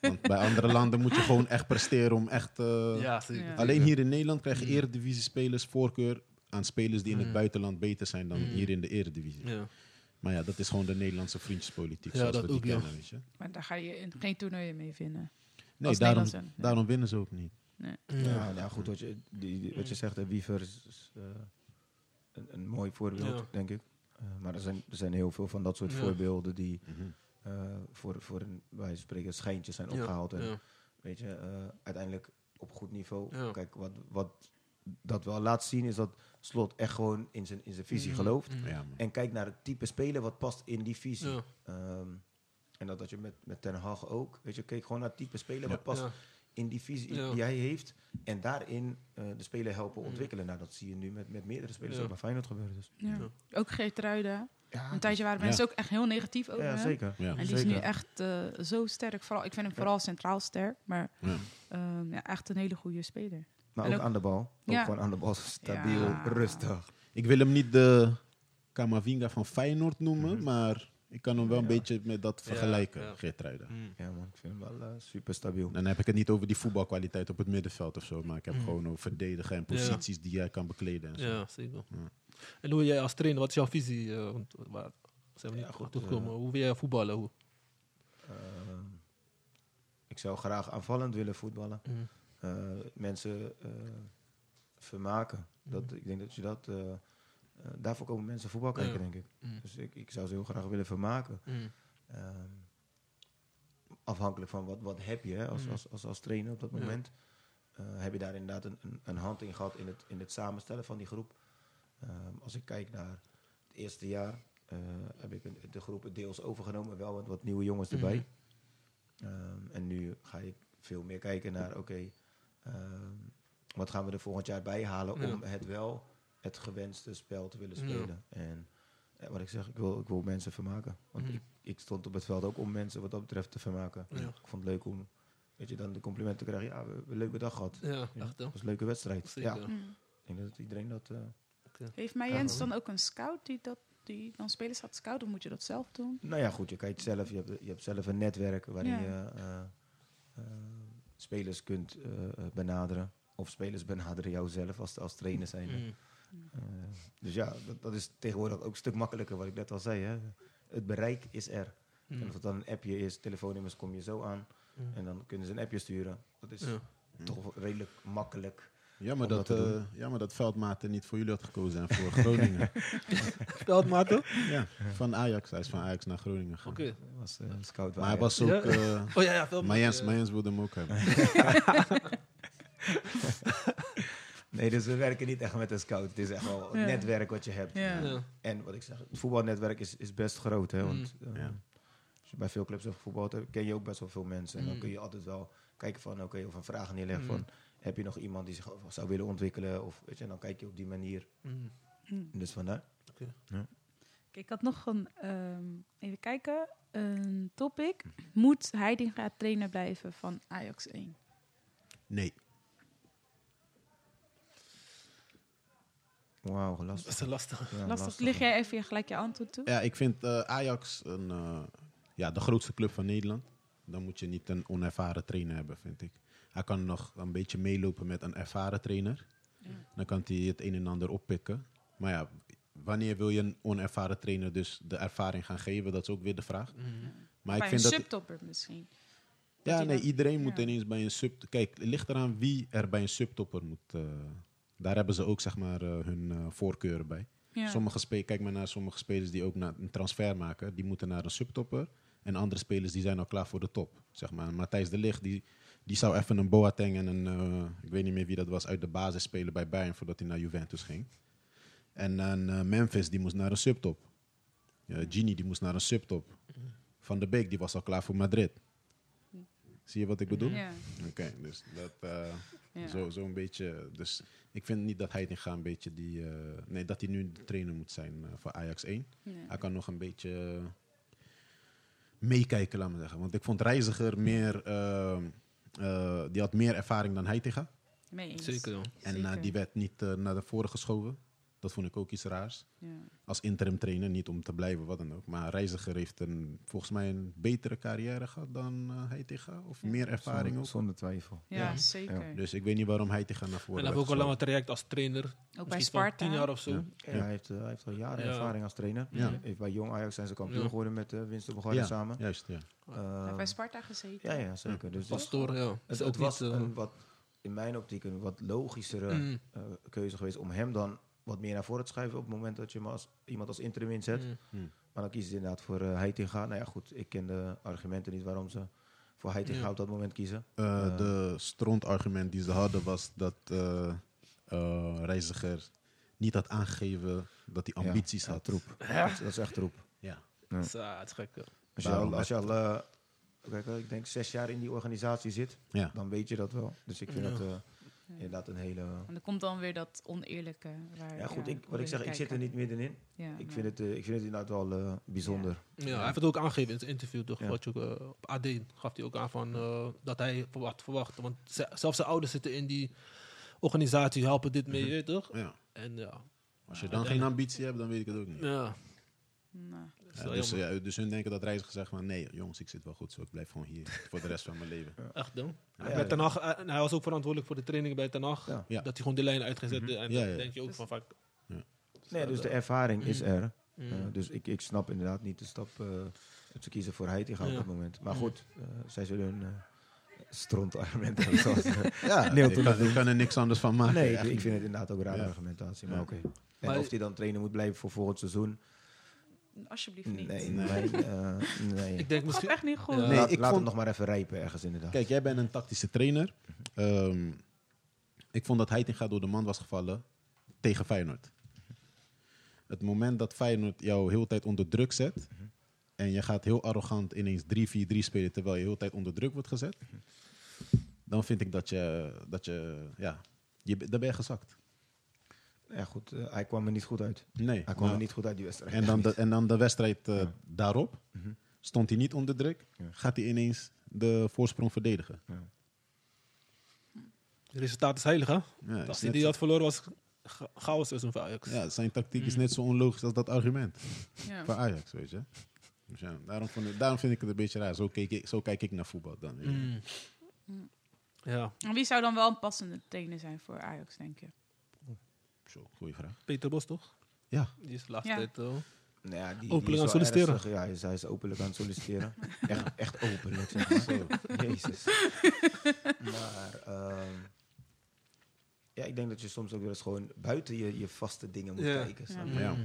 Want bij andere landen moet je gewoon echt presteren om echt... eh, ja, zeker. Ja. Alleen hier in Nederland krijg je Mm. eredivisie-spelers voorkeur aan spelers die in het Mm. buitenland beter zijn dan Mm. hier in de eredivisie. Ja. Maar ja, dat is gewoon de Nederlandse vriendjespolitiek Ja, zoals dat we die kennen, weet je. Maar daar ga je in geen toernooien mee vinden. Nee, Als daarom, daarom winnen ze ook niet. Ja. ja, nou goed, wat je, die, die- wat je zegt, hè, Wiever is, eh, een, een mooi voorbeeld, Ja. denk ik. Eh, maar er zijn, er zijn heel veel van dat soort Ja. voorbeelden die Mhm. eh, voor, voor een, van spreken, schijntjes zijn Ja, opgehaald. En ja. weet je, eh, uiteindelijk op goed niveau. Ja. Kijk, wat, wat dat wel laat zien is dat Slot echt gewoon in zijn, in zijn visie Mm, gelooft. mm. Ja, man. En kijk naar het type speler wat past in die visie. Ja. Ehm, en dat had je met, met Ten Hag ook. Weet je, keek gewoon naar het type speler Ja. wat past Ja. In die visie Ja. die hij heeft. En daarin eh, de speler helpen ontwikkelen. Nou, dat zie je nu met, met meerdere spelers Ja. ook bij Feyenoord gebeuren. Dus. Ja. Ja. Ook Geertruida. Ja, Een tijdje waren Ja. mensen ook echt heel negatief over ja, hem. zeker. Ja. En die Zeker. is nu echt eh, zo sterk. Vooral, ik vind hem vooral centraal sterk. Maar Ja. ehm, ja, echt een hele goede speler. Maar ook, ook- aan de bal. Ook Ja. gewoon aan de bal stabiel, Ja. rustig. Ik wil hem niet de Kamavinga van Feyenoord noemen, Mhm. maar ik kan hem wel een Ja. beetje met dat Ja, vergelijken, ja. Geertruida. Mm. Ja man, ik vind hem wel eh, super stabiel. Dan heb ik het niet over die voetbalkwaliteit op het middenveld of zo, maar ik heb Mm. gewoon over verdedigen en Ja. posities die jij kan bekleden. En zo. Ja, zeker. Ja. En hoe jij als trainer, wat is jouw visie? eh, want waar zijn we niet Ja, goed toegekomen? eh, hoe wil jij voetballen? Hoe? Ehm, ik zou graag aanvallend willen voetballen. Mm. Eh, mensen eh, vermaken. Dat, ik denk dat je dat... eh, daarvoor komen mensen voetbal kijken, Ja. denk ik. Mm. Dus ik, ik zou ze heel graag willen vermaken. Mm. Ehm, afhankelijk van wat, wat heb je hè, als, Mm. als, als, als trainer op dat moment. Eh, heb je daar inderdaad een, een, een hand in gehad in het, in het samenstellen van die groep. Ehm, als ik kijk naar het eerste jaar, eh, heb ik een- de groep deels overgenomen, wel met wat nieuwe jongens erbij. Mhm. Ehm, en nu ga ik veel meer kijken naar, oké, wat gaan we er volgend jaar bij halen om het wel het gewenste spel te willen Ja. spelen. En eh, wat ik zeg, ik wil, ik wil mensen vermaken. Want Mhm. ik, ik stond op het veld ook om mensen wat dat betreft te vermaken. Ja. Ik vond het leuk om, weet je, dan de complimenten te krijgen. Ja, we hebben een leuke dag gehad. Ja, Ja, echt Het wel. was een leuke wedstrijd. Zeker. Ja, Mm. ik denk dat iedereen dat... eh, Heeft mij Jens dan ook een scout die, dat, die dan spelers gaat scouten? Of moet je dat zelf doen? Nou ja, goed, je kijkt zelf. Je hebt, je hebt zelf een netwerk waarin Ja. je eh, eh, spelers kunt benaderen. Of spelers benaderen jou zelf als, als trainer zijn. Mm. Eh, dus ja, dat, dat is tegenwoordig ook een stuk makkelijker, wat ik net al zei. Hè. Het bereik is er. Mm. En of het dan een appje is, telefoonnummers kom je zo aan. Mm. En dan kunnen ze een appje sturen. Dat is Ja. toch redelijk makkelijk. Jammer dat dat, te eh, jammer dat Veldmaten niet voor jullie had gekozen en voor Groningen. Veldmaten? ja, van Ajax. Hij is van Ajax naar Groningen gegaan. Oké. Was eh, scout Maar hij was Ja. ook... eh Oh ja, ja, maar Jens wilde hem ook hebben. Nee, dus we werken niet echt met een scout. Het is echt wel een Ja. netwerk wat je hebt. Ja. Ja. En wat ik zeg, het voetbalnetwerk is, is best groot. Hè? Want Mm. eh, Ja. als je bij veel clubs hebt gevoetbald, hebt, ken je ook best wel veel mensen. En dan Mm. kun je altijd wel kijken van, oké, of een vraag neerleggen Mm. van, heb je nog iemand die zich zou willen ontwikkelen? Of weet je, en dan kijk je op die manier. Dus vandaar. Kijk, ik had nog een, ehm, even kijken, een topic. Moet Heidinga trainer blijven van Ajax 1? Nee. Wauw, Dat lastig. is lastig. Ja, Lastig. Lig jij even gelijk je antwoord toe? Ja, ik vind eh, Ajax een, eh, ja, de grootste club van Nederland. Dan moet je niet een onervaren trainer hebben, vind ik. Hij kan nog een beetje meelopen met een ervaren trainer. Ja. Dan kan hij het een en ander oppikken. Maar ja, wanneer wil je een onervaren trainer dus de ervaring gaan geven? Dat is ook weer de vraag. Mm. Maar Bij ik vind een dat... subtopper misschien. Ja, nee, iedereen moet ja. ineens bij een sub... Kijk, het ligt eraan wie er bij een subtopper moet... eh, daar hebben ze ook zeg maar eh, hun eh, voorkeuren bij. Ja. Sommige spe- kijk maar naar sommige spelers die ook naar een transfer maken. Die moeten naar een subtopper. En andere spelers die zijn al klaar voor de top. Zeg maar. Matthijs de Ligt, die, die zou even een Boateng en een... eh, ik weet niet meer wie dat was, uit de basis spelen bij Bayern... voordat hij naar Juventus ging. En eh, Memphis, die moest naar een subtop. Ja, Gini, die moest naar een subtop. Van de Beek, die was al klaar voor Madrid. Zie je wat ik bedoel? Ja. Oké, dus dat... Ja. zo, zo een beetje. Dus ik vind niet dat hij ga een beetje die. eh, nee, dat hij nu de trainer moet zijn eh, voor Ajax 1. Ja. Hij kan nog een beetje eh, meekijken, laat me zeggen. Want ik vond Reiziger meer. eh, eh, die had meer ervaring dan Heitinga. Zeker, ja. En die werd niet naar de voren geschoven. Dat vond ik ook iets raars. Ja. Als interim trainer, niet om te blijven, wat dan ook. Maar Reiziger heeft een, volgens mij een betere carrière gehad dan uh, Heitinga. Of Ja. meer ervaring Zonder, ook. zonder twijfel. Ja, Ja. zeker. Dus ik weet niet waarom Heitinga naar En voren hij heeft ook al lang geschoven. een traject als trainer. Ook bij Misschien Sparta. tien jaar of zo. Ja. Ja, Ja. Hij, heeft, eh, hij heeft al jaren Ja. ervaring als trainer. Heeft bij Jong Ajax zijn ze kampioen Ja. geworden met uh, winst op Bulgarije Ja, samen. juist, ja. Hij heeft bij Sparta gezeten. ja, ja, zeker. Dus dit- Pastoor, ja. het, het was niet... eh, een wat, in mijn optiek een wat logischere mm, eh, keuze geweest om hem dan wat meer naar voren te schuiven op het moment dat je hem als, iemand als interim inzet. mm. Maar dan kiezen ze inderdaad voor uh, Heitinga. Nou ja, goed, ik ken de argumenten niet waarom ze voor Heitinga Ja. op dat moment kiezen. Eh, Eh. de strontargument die ze hadden was dat eh eh, Reiziger niet had aangegeven dat hij ambities ja, had. troep. Dat, is- dat is echt troep. Ja. Ja. Zo, het is gek. Als je al, als je al eh, kijk, eh, ik denk zes jaar in die organisatie zit, Ja. dan weet je dat wel. Dus ik vind Ja. dat eh, Ja. inderdaad een hele... En dan komt dan weer dat oneerlijke. Waar, Ja, goed, ik, wat ik zeg, ik zit er niet middenin. Ja, Ik vind het, eh, ik vind het inderdaad wel eh, bijzonder. Ja, hij heeft het ook aangegeven in zijn interview, toch? Ja. Wat je, ook, eh, op AD gaf hij ook aan van, eh, dat hij verwacht, verwacht. Want ze- zelfs zijn ouders zitten in die organisatie, helpen dit mee, Mhm. toch? Ja. En ja, Als je dan geen ambitie hebt, dan weet ik het ook niet. ja. Nou, is Ja, wel dus, ja, dus hun denken dat Reiziger zegt van nee, jongens, ik zit wel goed zo. Ik blijf gewoon hier voor de rest van mijn leven. Echt dan. Ja, Bij ja. Ten Hag, eh, hij was ook verantwoordelijk voor de training bij Ten Hag. Ja. Ja. Dat hij gewoon de lijn uitgezet Mhm. En Ja, dan ja. denk je ook Dus- van vaak... Nee, dus de ervaring is Mm. er. mm, Eh, dus ik, ik snap inderdaad niet de stap eh, dat ze kiezen voor Heitinga op dat moment. Maar Mm. goed, eh, zij zullen een uh, strontargument hebben. zoals, eh, Ja, Neil ik kan, dat ik kan er niks anders van maken. nee, ik, vind het inderdaad ook een rare Ja. argumentatie. Maar Ja. oké. En Maar- of hij dan trainer moet blijven voor volgend seizoen. Alsjeblieft niet. Nee, Nee. eh, nee. Ik denk Gaat misschien... echt niet goed. Ja. Nee, laat ik laat vond- hem nog maar even rijpen ergens inderdaad. Kijk, jij bent een tactische trainer. Ehm, ik vond dat Heitinga door de man was gevallen tegen Feyenoord. Het moment dat Feyenoord jou heel de tijd onder druk zet... en je gaat heel arrogant ineens 3-4-3 spelen... terwijl je heel de tijd onder druk wordt gezet... dan vind ik dat je... Dat je ja, je, daar ben je gezakt. Ja, goed, eh, hij kwam er niet goed uit. Nee. Hij kwam er niet goed uit, die wedstrijd. en, dan de, en dan de wedstrijd eh, Ja. daarop... Mhm. stond hij niet onder druk... Ja. gaat hij ineens de voorsprong verdedigen. Ja. Het resultaat is heilig, hè? Ja, Als hij die had verloren, was cha- chaos tussen voor Ajax. Ja, zijn tactiek is Mm. net zo onlogisch als dat argument Ja. voor Ajax, weet je. Dus ja, daarom, vond ik, daarom vind ik het een beetje raar. Zo, keek ik, zo kijk ik naar voetbal dan. Mm. Mm. Ja, En wie zou dan wel een passende trainer zijn voor Ajax, denk je? Zo, goeie vraag. Peter Bos, toch? Ja, Die is de laatste Ja. tijd... eh, Nou ja, die, die Openlijk is aan wel solliciteren. ernstig. Ja, hij is, hij is openlijk aan het solliciteren. echt, echt openlijk, zeg maar. Zo. Jezus. maar ehm, ja, ik denk dat je soms ook wel eens gewoon buiten je, je vaste dingen moet Ja. kijken. snap Ja. je? Ja.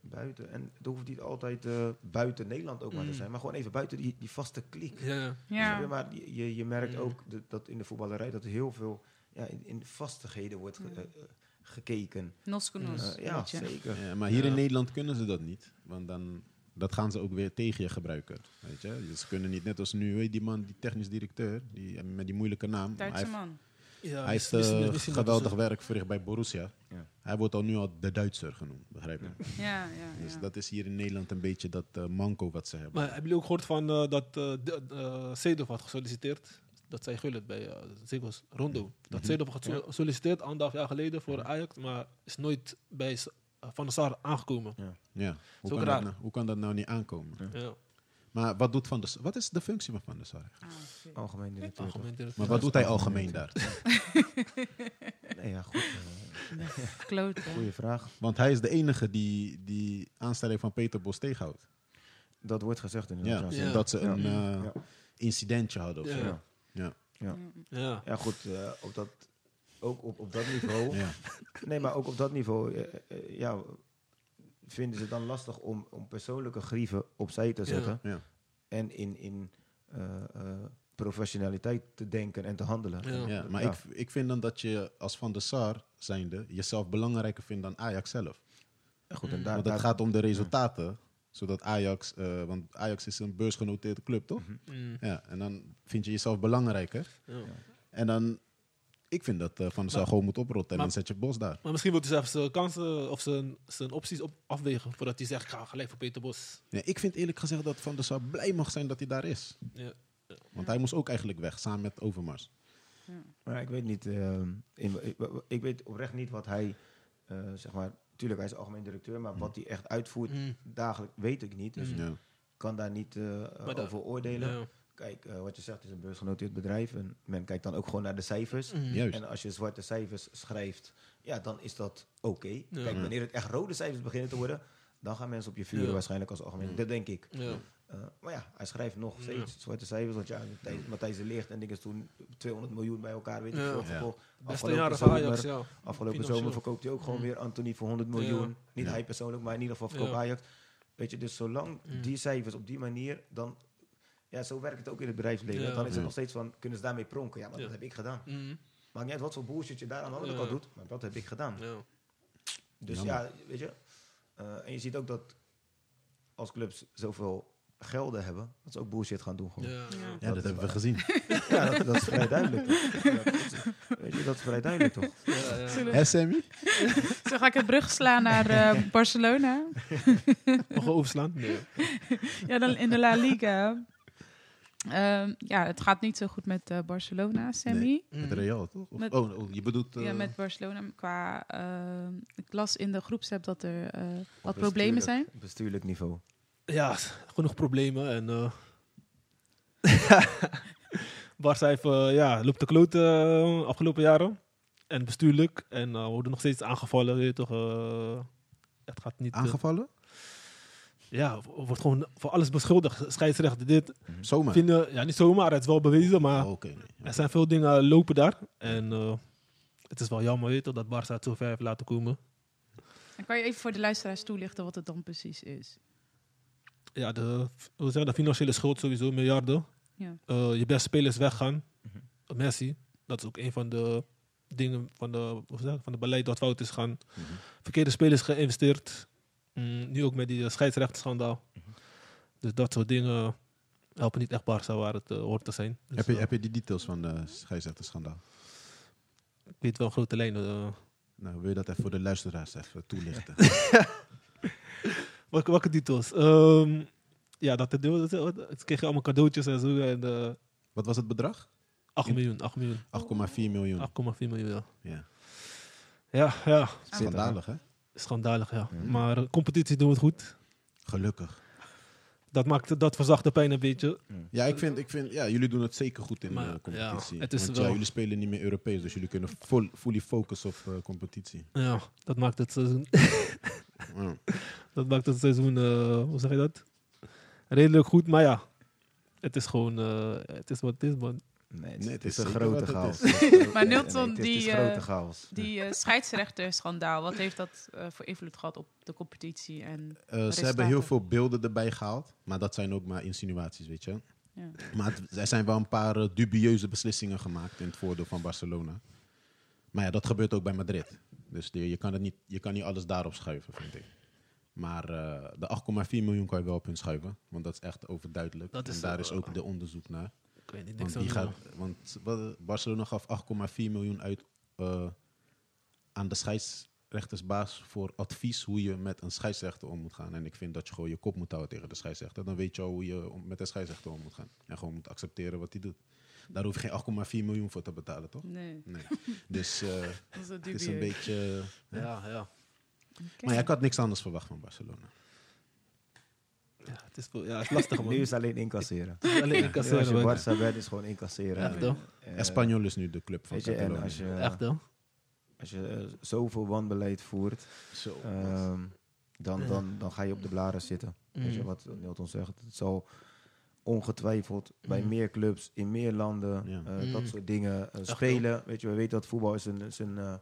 Buiten. En het hoeft niet altijd eh, buiten Nederland ook maar te Mm. zijn, maar gewoon even buiten die, die vaste kliek. ja. Snap je? Ja. Maar je, je, merkt Mm. ook de- dat in de voetballerij dat er heel veel ja, in, in vastigheden wordt ge- Mm. eh, eh, gekeken. Nos nos. Eh, ja, zeker. Ja, maar hier Ja. in Nederland kunnen ze dat niet. Want dan dat gaan ze ook weer tegen je gebruiken. Weet je? Dus ze kunnen niet, net als nu, weet je, die man, die technisch directeur, die, met die moeilijke naam. Duitse heeft, man. ja hij misschien dat geweldig is werk verricht bij Borussia. Ja. Hij wordt al nu al de Duitser genoemd, begrijp je? Ja. Ja, ja, Dus ja. dat is hier in Nederland een beetje dat eh, manco wat ze hebben. Maar hebben jullie ook gehoord van dat eh de- eh, Seedorf had gesolliciteerd? Dat zei Gullit bij uh, Zego's Rondo. Dat Mhm. Seedorf had geso- gesolliciteerd anderhalf jaar geleden voor Ajax, maar is nooit bij eh, Van der Sar aangekomen. Ja, hoe ook kan, dat nou, hoe kan dat nou niet aankomen? Ja, Maar wat, doet van de, Sar- wat is de functie van Van der Sar? Ah. Algemeen directeur. toch? algemeen directeur. Maar wat doet hij algemeen daar? Nee, ja, goed. eh, Klote. goeie vraag. Want hij is de enige die die aanstelling van Peter Bos tegenhoudt. Dat wordt gezegd in de Ja, ja. Ja. omdat ze een Ja. eh, Ja. incidentje hadden. Of Ja. zo. Ja. Ja. Ja. Ja. Goed. eh, op dat, ook op, op dat niveau. Ja. Nee, maar ook op dat niveau. eh, eh, ja, vinden ze het dan lastig om, om persoonlijke grieven opzij te zetten. Ja. En in, in eh, eh, professionaliteit te denken en te handelen. Ja. Ja, maar Ja. Ik, ik vind dan dat je als Van der Sar zijnde jezelf belangrijker vindt dan Ajax zelf. Ja, goed, en daar, Want het daar- gaat om de resultaten. Zodat Ajax, eh, want Ajax is een beursgenoteerde club, toch? Mm, Ja, en dan vind je jezelf belangrijker. ja. En dan, ik vind dat eh, Van der Sar Maar- gewoon moet oprotten en maar- dan zet je Bos daar. Maar misschien wil hij zelfs zijn kansen of zijn, zijn opties op, afwegen voordat hij zegt: ik ga gelijk voor Peter Bos. Ja, ik vind eerlijk gezegd dat Van der Sar blij mag zijn dat hij daar is. Ja. Want hij moest ook eigenlijk weg, samen met Overmars. Maar ik weet niet, ehm, in, ik, ik weet oprecht niet wat hij, eh, zeg maar, tuurlijk hij is algemeen directeur, maar wat hij echt uitvoert Mm, dagelijks weet ik niet. Dus Mm. ik kan daar niet eh, over oordelen. Kijk, eh, wat je zegt is een beursgenoteerd bedrijf en men kijkt dan ook gewoon naar de cijfers. Mm. Juist. En als je zwarte cijfers schrijft, ja, dan is dat oké. Ja. Kijk, wanneer het echt rode cijfers beginnen te worden, dan gaan mensen op je vuren Ja. waarschijnlijk als algemeen. Mm. Dat denk ik. Ja. Eh, maar ja, hij schrijft nog Ja. steeds zwarte cijfers. Want ja, Matthijs, de Ligt en dingen is toen 200 miljoen bij elkaar, weet ik Ja. Ja. Beste jaren van Ajax, ja. Afgelopen Financieel. zomer verkoopt hij ook gewoon Mm. weer Anthony voor 100 miljoen. Ja. Niet Ja. hij persoonlijk, maar in ieder geval verkoopt Ja. Ajax. Weet je, dus zolang Mm. die cijfers op die manier, dan... Ja, zo werkt het ook in het bedrijfsleven. Ja. Dan is het Ja. nog steeds van, kunnen ze daarmee pronken? Ja, maar Ja. dat heb ik gedaan. Mm, Maakt niet uit wat voor bullshit je daar aan de andere Ja. kant doet, maar dat heb ik gedaan. ja. Dus Jammer. ja, weet je. eh, en je ziet ook dat als clubs zoveel gelden hebben, dat ze ook bullshit gaan doen. Gewoon. Ja. Ja. Ja, dat hebben we gezien. Ja, dat, dat is vrij duidelijk. Toch? Ja, dat is, weet je, dat is vrij duidelijk toch? Ja, ja. Zullen- Hè, Sammy? Zo ga ik het brug slaan naar eh, Barcelona. Mag we overslaan? Nee. Ja, dan in de La Liga. Ehm, ja, het gaat niet zo goed met eh, Barcelona, Sammy. Nee. Mm. Met Real, toch? Of- Met- oh, oh, je bedoelt... eh, Ja, met Barcelona. Qua, ehm, ik las in de groepsapp dat er eh, wat problemen zijn. Bestuurlijk niveau. Ja, genoeg problemen. En, eh Barca heeft, eh, ja, loopt de kloot eh, afgelopen jaren. En bestuurlijk. En eh, worden nog steeds aangevallen. Weet je toch, eh, het gaat niet... eh, Aangevallen? ja, wordt gewoon voor alles beschuldigd. Scheidsrechter dit. Zomaar? Vinden, ja, niet zomaar. Het is wel bewezen. Maar Oh, nee. er zijn veel dingen lopen daar. En eh, het is wel jammer, weet je, dat Barca het zo ver heeft laten komen. Dan kan je even voor de luisteraars toelichten wat het dan precies is. Ja, de, hoe zeg je, de financiële schuld sowieso, miljarden. Ja. Eh, je beste spelers weggaan. Messi, dat is ook een van de dingen van de, hoe zeg, je, van de beleid dat fout is gaan. Mhm. Verkeerde spelers geïnvesteerd. Mm, nu ook met die uh, scheidsrechterschandaal. Dus dat soort dingen helpen niet echt Barca waar het eh, hoort te zijn. Dus, heb, je, eh, heb je die details van de scheidsrechterschandaal? ik weet wel grote lijnen. eh. Nou, wil je dat even voor de luisteraars even toelichten? welke, welke titels? Ehm, ja, dat, dat, dat kreeg je allemaal cadeautjes en zo. En, eh, Wat was het bedrag? 8 miljoen, 8 miljoen. 8,4 miljoen. 8,4 miljoen, ja. Ja. Ja, ja. Schandalig, hè? Schandalig, ja. Ja. Maar eh, competitie doen we het goed. Gelukkig. Dat maakt dat verzacht de pijn een beetje. Ja, ik vind, ik vind ja, jullie doen het zeker goed in Maar, de competitie. ja, het is Want wel- ja, jullie spelen niet meer Europees, dus jullie kunnen vol, fully focussen op eh, competitie. Ja, dat maakt het seizoen. dat maakt het seizoen eh, hoe zeg je dat? Redelijk goed, maar ja. Het is gewoon, eh, het is wat het is, man. Nee, het, Nee, het het is is een grote chaos. Maar Nilton, die, eh. Die eh scheidsrechterschandaal, wat heeft dat eh, voor invloed gehad op de competitie? En, Eh, ze hebben heel veel beelden erbij gehaald, maar dat zijn ook maar insinuaties, weet je. ja. Maar het- er zijn wel een paar dubieuze beslissingen gemaakt in het voordeel van Barcelona. Maar ja, dat gebeurt ook bij Madrid. Dus je, kan het niet, je kan niet alles daarop schuiven, vind ik. Maar eh, de 8,4 miljoen kan je wel op hun schuiven. Want dat is echt overduidelijk. Dat is, en daar is ook de onderzoek naar. Ik weet niet, Want, die gaat, want Barcelona gaf 8,4 miljoen uit eh, aan de scheidsrechtersbaas voor advies hoe je met een scheidsrechter om moet gaan. En ik vind dat je gewoon je kop moet houden tegen de scheidsrechter. Dan weet je al hoe je om- met de scheidsrechter om moet gaan. En gewoon moet accepteren wat hij doet. Daar hoef je geen 8,4 miljoen voor te betalen, toch? Nee, Nee. Dus eh, dat het is een beetje... Ja, ja. Oké. Maar ja, ik had niks anders verwacht van Barcelona. ja, het is, ja, het is lastig, man. Nu is alleen incasseren. Het is alleen incasseren, als je man. Barca bent, is gewoon incasseren. Echt, hoor. Eh, Espanyol is nu de club van Catalonië. als je, Echt, hoor. als je eh, zoveel wanbeleid voert, Zo. ehm, dan, dan, dan ga je op de blaren zitten. Weet je Mm. wat Nilton zegt? Het zal ongetwijfeld bij Mm. meer clubs, in meer landen, Ja. eh, dat Mm. soort dingen eh, spelen. Weet je, we weten dat voetbal is een, is een, eh,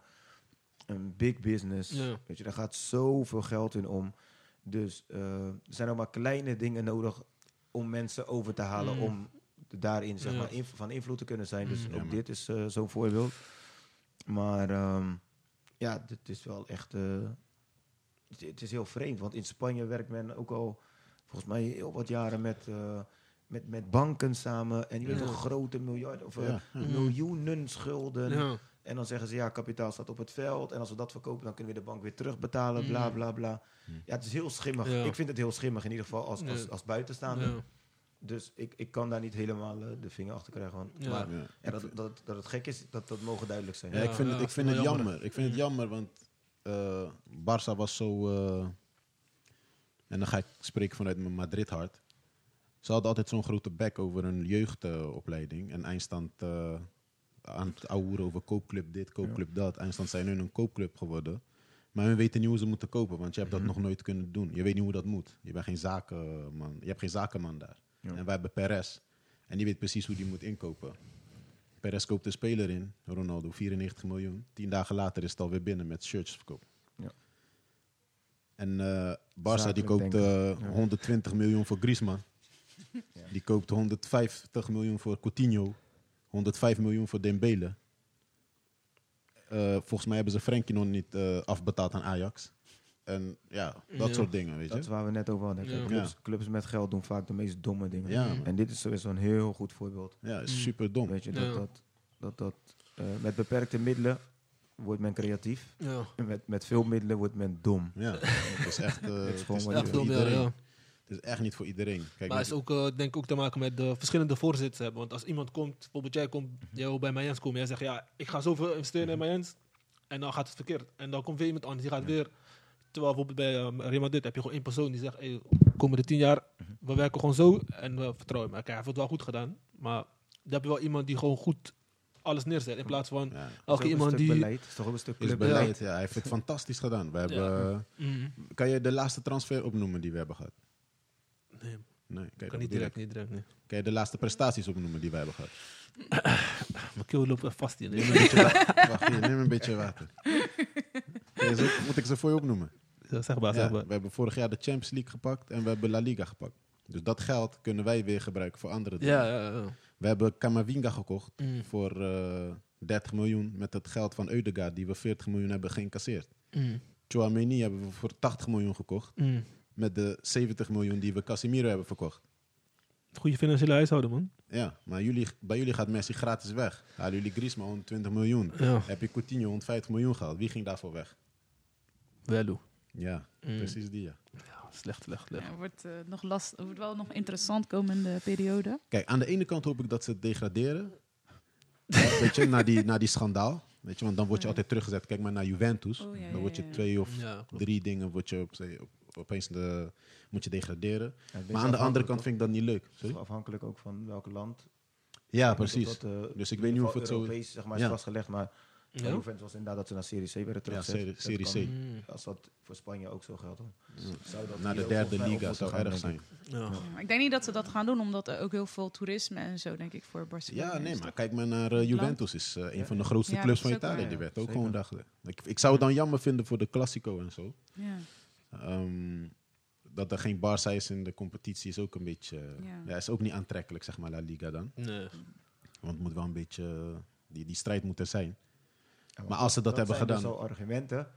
een big business. Ja. Weet je, daar gaat zoveel geld in om. Dus eh, er zijn ook maar kleine dingen nodig om mensen over te halen Mm. om daarin zeg Ja. maar, inv- van invloed te kunnen zijn. Dus. Ja, ook dit is eh, zo'n voorbeeld. Maar ehm, ja, dit is wel echt... eh, het, is heel vreemd, want in Spanje werkt men ook al volgens mij heel wat jaren met, eh, met, met banken samen. En je weet Ja. toch grote miljarden of eh, miljoenen schulden. Ja. En dan zeggen ze, ja, kapitaal staat op het veld. En als we dat verkopen, dan kunnen we de bank weer terugbetalen, bla, Mm. bla, bla. Mm. Ja, het is heel schimmig. Ja. Ik vind het heel schimmig, in ieder geval als, als, buitenstaander. Ja. Dus ik, ik kan daar niet helemaal eh, de vinger achter krijgen. Want, Ja. Maar Ja. dat, dat, dat het gek is, dat, dat mogen duidelijk zijn. Ja, Ja, ik vind ja, het, ik vind het jammer. Ik vind het Mm. jammer, want eh Barça was zo... eh, en dan ga ik spreken vanuit mijn Madrid-hart. Ze hadden altijd zo'n grote bek over een jeugdopleiding. en eindstand eh, aan het ouwen over koopclub dit, koopclub dat. Eindstand zijn hun een koopclub geworden. Maar hun weten niet hoe ze moeten kopen, want je hebt dat nog nooit kunnen doen. Je weet niet hoe dat moet. Je bent geen zakenman. Je hebt geen zakenman daar. Ja. En wij hebben Perez. En die weet precies hoe die moet inkopen. Perez koopt een speler in, Ronaldo, 94 miljoen. Tien dagen later is het alweer binnen met shirts verkoop. Ja. En eh Barça die koopt denken. eh, Ja. 120 miljoen voor Griezmann. Ja. Die koopt 150 miljoen voor Coutinho. 105 miljoen voor Dembele. Eh, volgens mij hebben ze Frenkie nog niet eh, afbetaald aan Ajax. En ja, dat Ja. soort dingen, weet Dat je. is waar we net over hadden. Ja. Clubs, clubs met geld doen vaak de meest domme dingen. Ja. En dit is sowieso een heel goed voorbeeld. Ja, is Mm. super dom. Weet je, Ja. dat, dat, dat, dat eh, met beperkte middelen wordt men creatief. Ja. En met, met veel middelen wordt men dom. Ja, het is echt, eh, is het gewoon is wat niet Echt voor veel meer, iedereen. Het is echt niet voor iedereen. Kijk, Maar het is ook, eh, denk ik ook te maken met de verschillende voorzitters hebben. Want als iemand komt, bijvoorbeeld jij komt, jij wil bij Mayens komen, jij zegt ja, ik ga zoveel investeren in Mayens. En dan gaat het verkeerd. En dan komt weer iemand anders, die gaat weer. Terwijl bijvoorbeeld bij uh, Real Madrid heb je gewoon één persoon die zegt, hey, komende tien jaar, we werken gewoon zo en we vertrouwen. Kijk, hij heeft het wel goed gedaan. Maar dan heb je wel iemand die gewoon goed alles neerzet. In plaats van ja, elke iemand die... beleid. Het is toch ook een stuk is beleid. Ja, hij heeft het fantastisch gedaan. We hebben, Mm, Kan je de laatste transfer opnoemen die we hebben gehad? Nee, Nee, kijk, kan niet direct, niet direct, nee. Kan je de laatste prestaties opnoemen die we hebben gehad? Mijn keel loopt vast hier. Neem een beetje water. Wacht, hier, neem een beetje water. Moet ik ze voor je opnoemen? Ja, zeg maar, zeg maar. we hebben vorig jaar de Champions League gepakt en we hebben La Liga gepakt. Dus dat geld kunnen wij weer gebruiken voor andere dingen. Ja, ja, ja. We hebben Kamavinga gekocht Mm. voor eh 30 miljoen met het geld van Eudegaard, die we 40 miljoen hebben geïncasseerd. Mm. Chouameni hebben we voor 80 miljoen gekocht Mm. Met de 70 miljoen die we Casemiro hebben verkocht. Goede financiële huishouden, man. Ja, maar jullie, bij jullie gaat Messi gratis weg. Halen jullie Griezmann 120 miljoen. Ja, Heb je Coutinho 150 miljoen gehaald. Wie ging daarvoor weg? value. Ja, Mm. precies die ja. Ja, slecht, slecht, slecht. Ja, wordt, eh, nog last, wordt wel nog interessant komende periode. Kijk, aan de ene kant hoop ik dat ze degraderen. Weet je, na die, na die schandaal. Weet je, want dan word je altijd teruggezet. Kijk maar naar Juventus. Oh, ja, dan word je ja, ja. twee of drie dingen word je op, op, opeens de, moet je degraderen. Ja, is Maar aan de andere kant vind ik dat niet leuk. Sorry? is afhankelijk ook van welk land. Ja, precies. dat eh, Dus ik weet niet of het zo... Europees zeg maar, Ja. is vastgelegd, maar Ja? Juventus was inderdaad dat ze naar Serie C werden Ja, teruggezet. serie, Dat serie kan- C. Mm. Als dat voor Spanje ook zo geldt, dan zou dat Naar de derde liga zou erg zijn. Ja. Ja, maar ik denk niet dat ze dat gaan doen, omdat er ook heel veel toerisme en zo, denk ik, voor Barcelona Ja, nee, is, maar kijk maar naar eh, Juventus. is eh, een Ja. van de grootste Ja, clubs van is Italië. Die ja. werd ook Zeker. gewoon gedaan. Ik, ik zou het dan jammer vinden voor de Classico en zo. Ja. Ehm, dat er geen Barça is in de competitie is ook een beetje... Ja. ja. is ook niet aantrekkelijk, zeg maar, La Liga dan. Nee. Want het moet wel een beetje... eh, die, die strijd moet er zijn. Ja, Maar als ze dat hebben zijn dus gedaan- al argumenten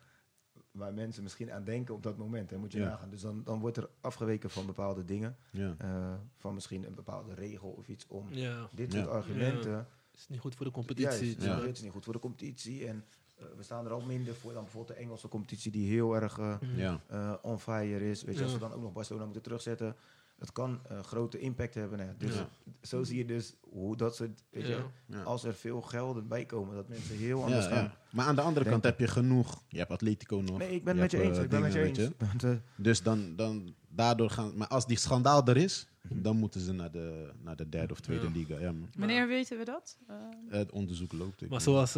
waar mensen misschien aan denken op dat moment. Hè, moet je Ja. nagaan. Dus dan, dan wordt er afgeweken van bepaalde dingen. Ja. eh, van misschien een bepaalde regel of iets om Ja. dit Ja. soort argumenten. is niet goed voor de competitie. Ja. het is niet goed voor de competitie. En we staan er al minder voor dan bijvoorbeeld de Engelse competitie die heel erg eh, Mm. ja. eh, on fire is. Weet je, als we dan ook nog Barcelona moeten terugzetten. Het kan eh, grote impact hebben. Nou ja, dus Ja. zo zie je dus hoe dat soort, weet je, Ja. Als er veel gelden bij komen, dat mensen heel Ja, anders gaan. ja. Maar aan de andere Denk- kant heb je genoeg. Je hebt Atletico nog. Nee, ik ben Je het met je hebt, eens. eh, Ik ben met je eens. eh, Dus dan, dan daardoor gaan. Maar als die schandaal er is, dan moeten ze naar de, naar de derde of tweede Ja. liga. Ja. Wanneer weten we dat? Eh, Het onderzoek loopt. ik Maar zoals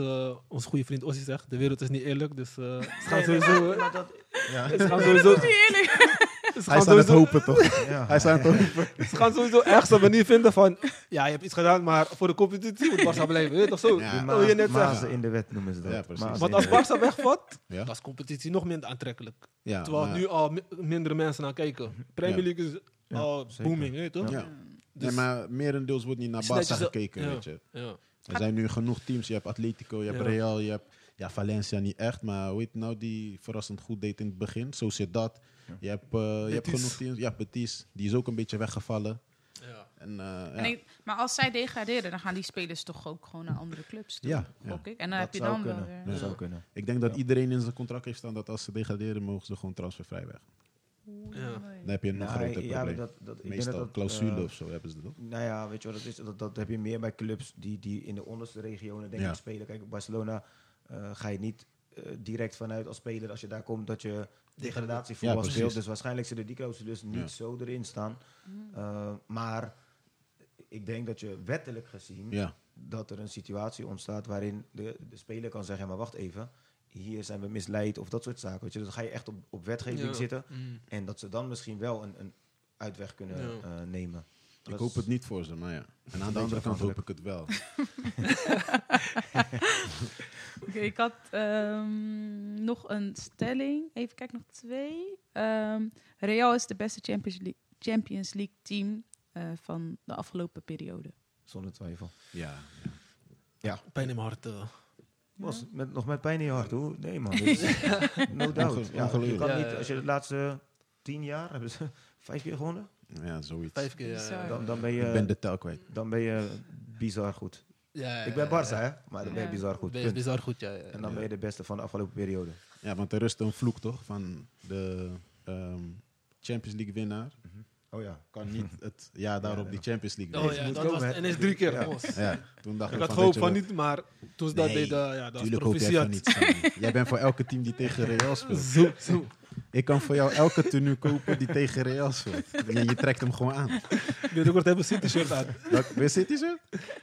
onze goede vriend Ossie zegt, de wereld is niet eerlijk. Dus eh, ze gaan nee, nee, sowieso... dat- ja, Ze gaan sowieso... niet eerlijk. Hij is aan het hopen, toch? ja. Hij is aan het hopen. ze gaan sowieso ergens een manier vinden van... Ja, je hebt iets gedaan, maar voor de competitie moet Barca blijven. Weet je toch zo? Ja. Dat wil je net zeggen. in de wet noemen ze dat. Ja, Want als. Barca wegvat, Ja, dan is competitie nog minder aantrekkelijk. ja, Terwijl maar- nu al mi- mindere mensen naar kijken. Premier League is Ja, al zeker. booming, weet je toch? Ja. Eh, Nee, Dus- maar merendeels wordt niet naar Barca zo- gekeken, ja. weet je. Ja. Er zijn nu genoeg teams. Je hebt Atletico, je hebt Ja. Real, je hebt ja, Valencia niet echt. Maar hoe heet nou die verrassend goed deed in het begin? Sociedad. Ja. Je hebt, eh, je hebt genoeg teams. Ja, Betis. Die is ook een beetje weggevallen. Ja. En, eh, en ja. ik- maar als zij degraderen, dan gaan die spelers toch ook gewoon naar andere clubs toe, Ja, ik. En dan Dat heb je zou dan wel kunnen. weer... Dat Ja. zou kunnen. Ik denk dat Ja. iedereen in zijn contract heeft staan dat als ze degraderen, mogen ze gewoon transfervrij weg. Ja. Dan heb je een nog Nou, groter ja, probleem. dat, dat, Meestal dat dat, clausule eh, of zo hebben ze dat. Nou ja, weet je wat het is? Dat, dat heb je meer bij clubs die, die in de onderste regionen denk Ja. ik spelen. Kijk, Barcelona eh, ga je niet eh, direct vanuit als speler als je daar komt dat je degradatievoetbal Ja, precies. speelt. Dus waarschijnlijk zullen die clausules niet Ja. zo erin staan. Mm. Eh, maar ik denk dat je wettelijk gezien Ja, dat er een situatie ontstaat waarin de, de speler kan zeggen, maar wacht even, hier zijn we misleid of dat soort zaken. Weet je? Dus dan ga je echt op, op wetgeving Ja. zitten Mm. en dat ze dan misschien wel een, een uitweg kunnen Ja. eh, nemen. Ik Dat hoop het niet voor ze, maar ja. En aan de andere kant hoop ik het wel. Oké, ik had ehm, nog een stelling. Even kijken, nog twee. Ehm, Real is de beste Champions League, Champions League team eh, van de afgelopen periode. Zonder twijfel. Ja, Pijn in mijn hart. eh. Was, met, nog met pijn in je hart, hoor. Nee, man. no doubt. Ja, je kan Ja, niet, ja, als je de laatste tien jaar hebben ze vijf keer gewonnen, ja zoiets. Vijf keer. Bizar. ja. dan, dan, ben, Ik ben je, de tel kwijt. dan ben je bizar goed. Ja, Ik ben ja, Barça, ja. hè? Maar dan ben je Ja. bizar goed. Ben je bizar goed, ja. ja. En dan Ja. ben je de beste van de afgelopen periode. Ja, want er rust een vloek toch van de ehm, Champions League winnaar. Oh ja. Kan niet het jaar daarop Ja, die ja. Champions League Oh winnen. ja, moet dat komen, was en is drie keer. Ja. Ja, toen dacht Ik ik had je van niet, maar toen ze dat Nee, deden, ja, dat was hoop proficiat. Jij bent voor elke team die tegen Real speelt. Zo, zo. Ik kan voor jou elke tenue kopen die tegen Real speelt. En je trekt hem gewoon aan. Binnenkort hebben we City-shirt aan. Welk- Weer City zo?